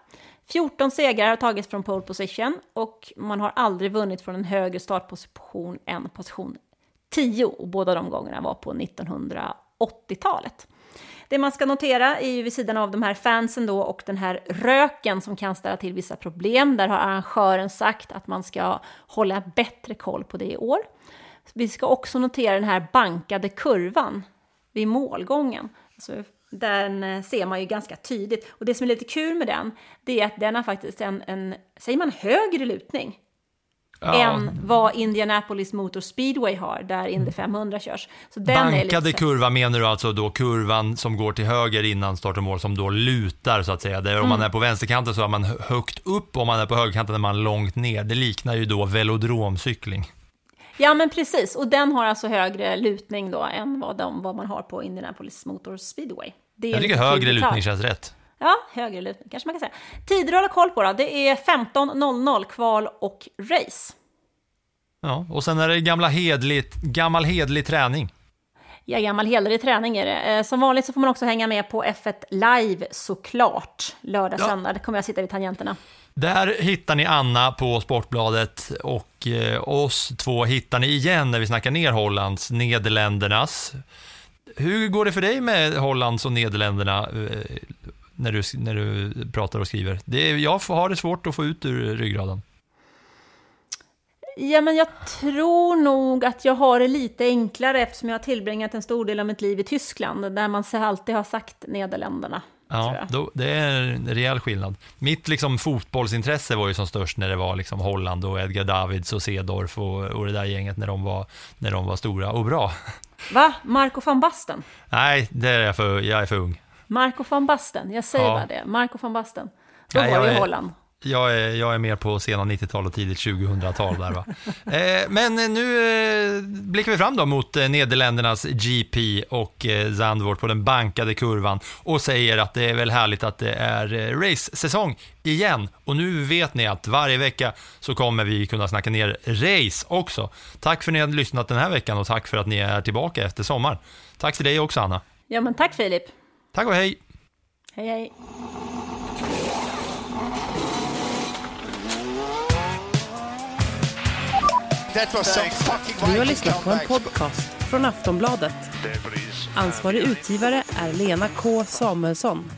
S5: 14 segrar har tagits från pole position och man har aldrig vunnit från en högre startposition än position 10 och båda de gångerna var på 1980-talet. Det man ska notera är ju vid sidan av de här fansen då och den här röken som kan ställa till vissa problem. Där har arrangören sagt att man ska hålla bättre koll på det i år. Vi ska också notera den här bankade kurvan vid målgången. Alltså, den eh, ser man ju ganska tydligt. Och det som är lite kul med den, det är att den har faktiskt en, en säger man högre lutning?
S4: Ja.
S5: än vad Indianapolis Motor Speedway har, där Indy 500 körs. Så den är
S4: Bankade
S5: lite...
S4: kurva menar du alltså då kurvan som går till höger innan start och mål som då lutar så att säga. Där om man
S5: Mm.
S4: är på vänsterkanten så är man hö- högt upp och om man är på högerkanten är man långt ner. Det liknar ju då velodromcykling.
S5: Ja, men precis. Och den har alltså högre lutning då än vad, de, vad man har på Indianapolis Motor Speedway. Det är
S4: Jag tycker högre lutning känns rätt.
S5: Ja, högre lutning kanske man kan säga. Tider att hålla koll på då, det är 15.00 kval och race.
S4: Ja, och sen är det gamla hedligt, gammal hedlig träning.
S5: Ja, gammal hederlig träning är det. Eh, Som vanligt så får man också hänga med på F1 Live såklart. Lördag,
S4: Ja.
S5: söndag, det kommer jag sitta vid tangenterna.
S4: Där hittar ni Anna på Sportbladet och eh, oss två hittar ni igen när vi snackar ner Hollands, Nederländernas. Hur går det för dig med Hollands och Nederländerna eh, när, du, när du pratar och skriver? Det, är- jag har det svårt att få ut ur ryggraden.
S5: Ja, men jag tror nog att jag har det lite enklare eftersom jag har tillbringat en stor del av mitt liv i Tyskland, där man alltid har sagt Nederländerna.
S4: Ja, då, det är en rejäl skillnad. Mitt liksom, fotbollsintresse var ju som störst när det var liksom, Holland och Edgar Davids och Sedorf och, och det där gänget när de, var, när de var stora och bra.
S5: Va? Marco van Basten?
S4: Nej, det är jag, för, jag är för ung.
S5: Marco van Basten, jag säger
S4: Ja.
S5: bara det. Marco van Basten. Då
S4: Nej,
S5: var det ju Holland.
S4: Jag är, jag är mer på sena 90-tal och tidigt 2000-tal där va. eh, men eh, nu eh, blickar vi fram då mot eh, Nederländernas GP och eh, Zandvoort på den bankade kurvan och säger att det är väl härligt att det är eh, race-säsong igen. Och nu vet ni att varje vecka så kommer vi kunna snacka ner race också. Tack för att ni har lyssnat den här veckan och tack för att ni är tillbaka efter sommar. Tack till dig också Anna.
S5: Ja, men tack Filip.
S4: Tack och hej!
S5: Hej, hej.
S3: That was some fucking
S6: Du har lyssnat på en podcast från Aftonbladet. Ansvarig utgivare är Lena K Samuelsson.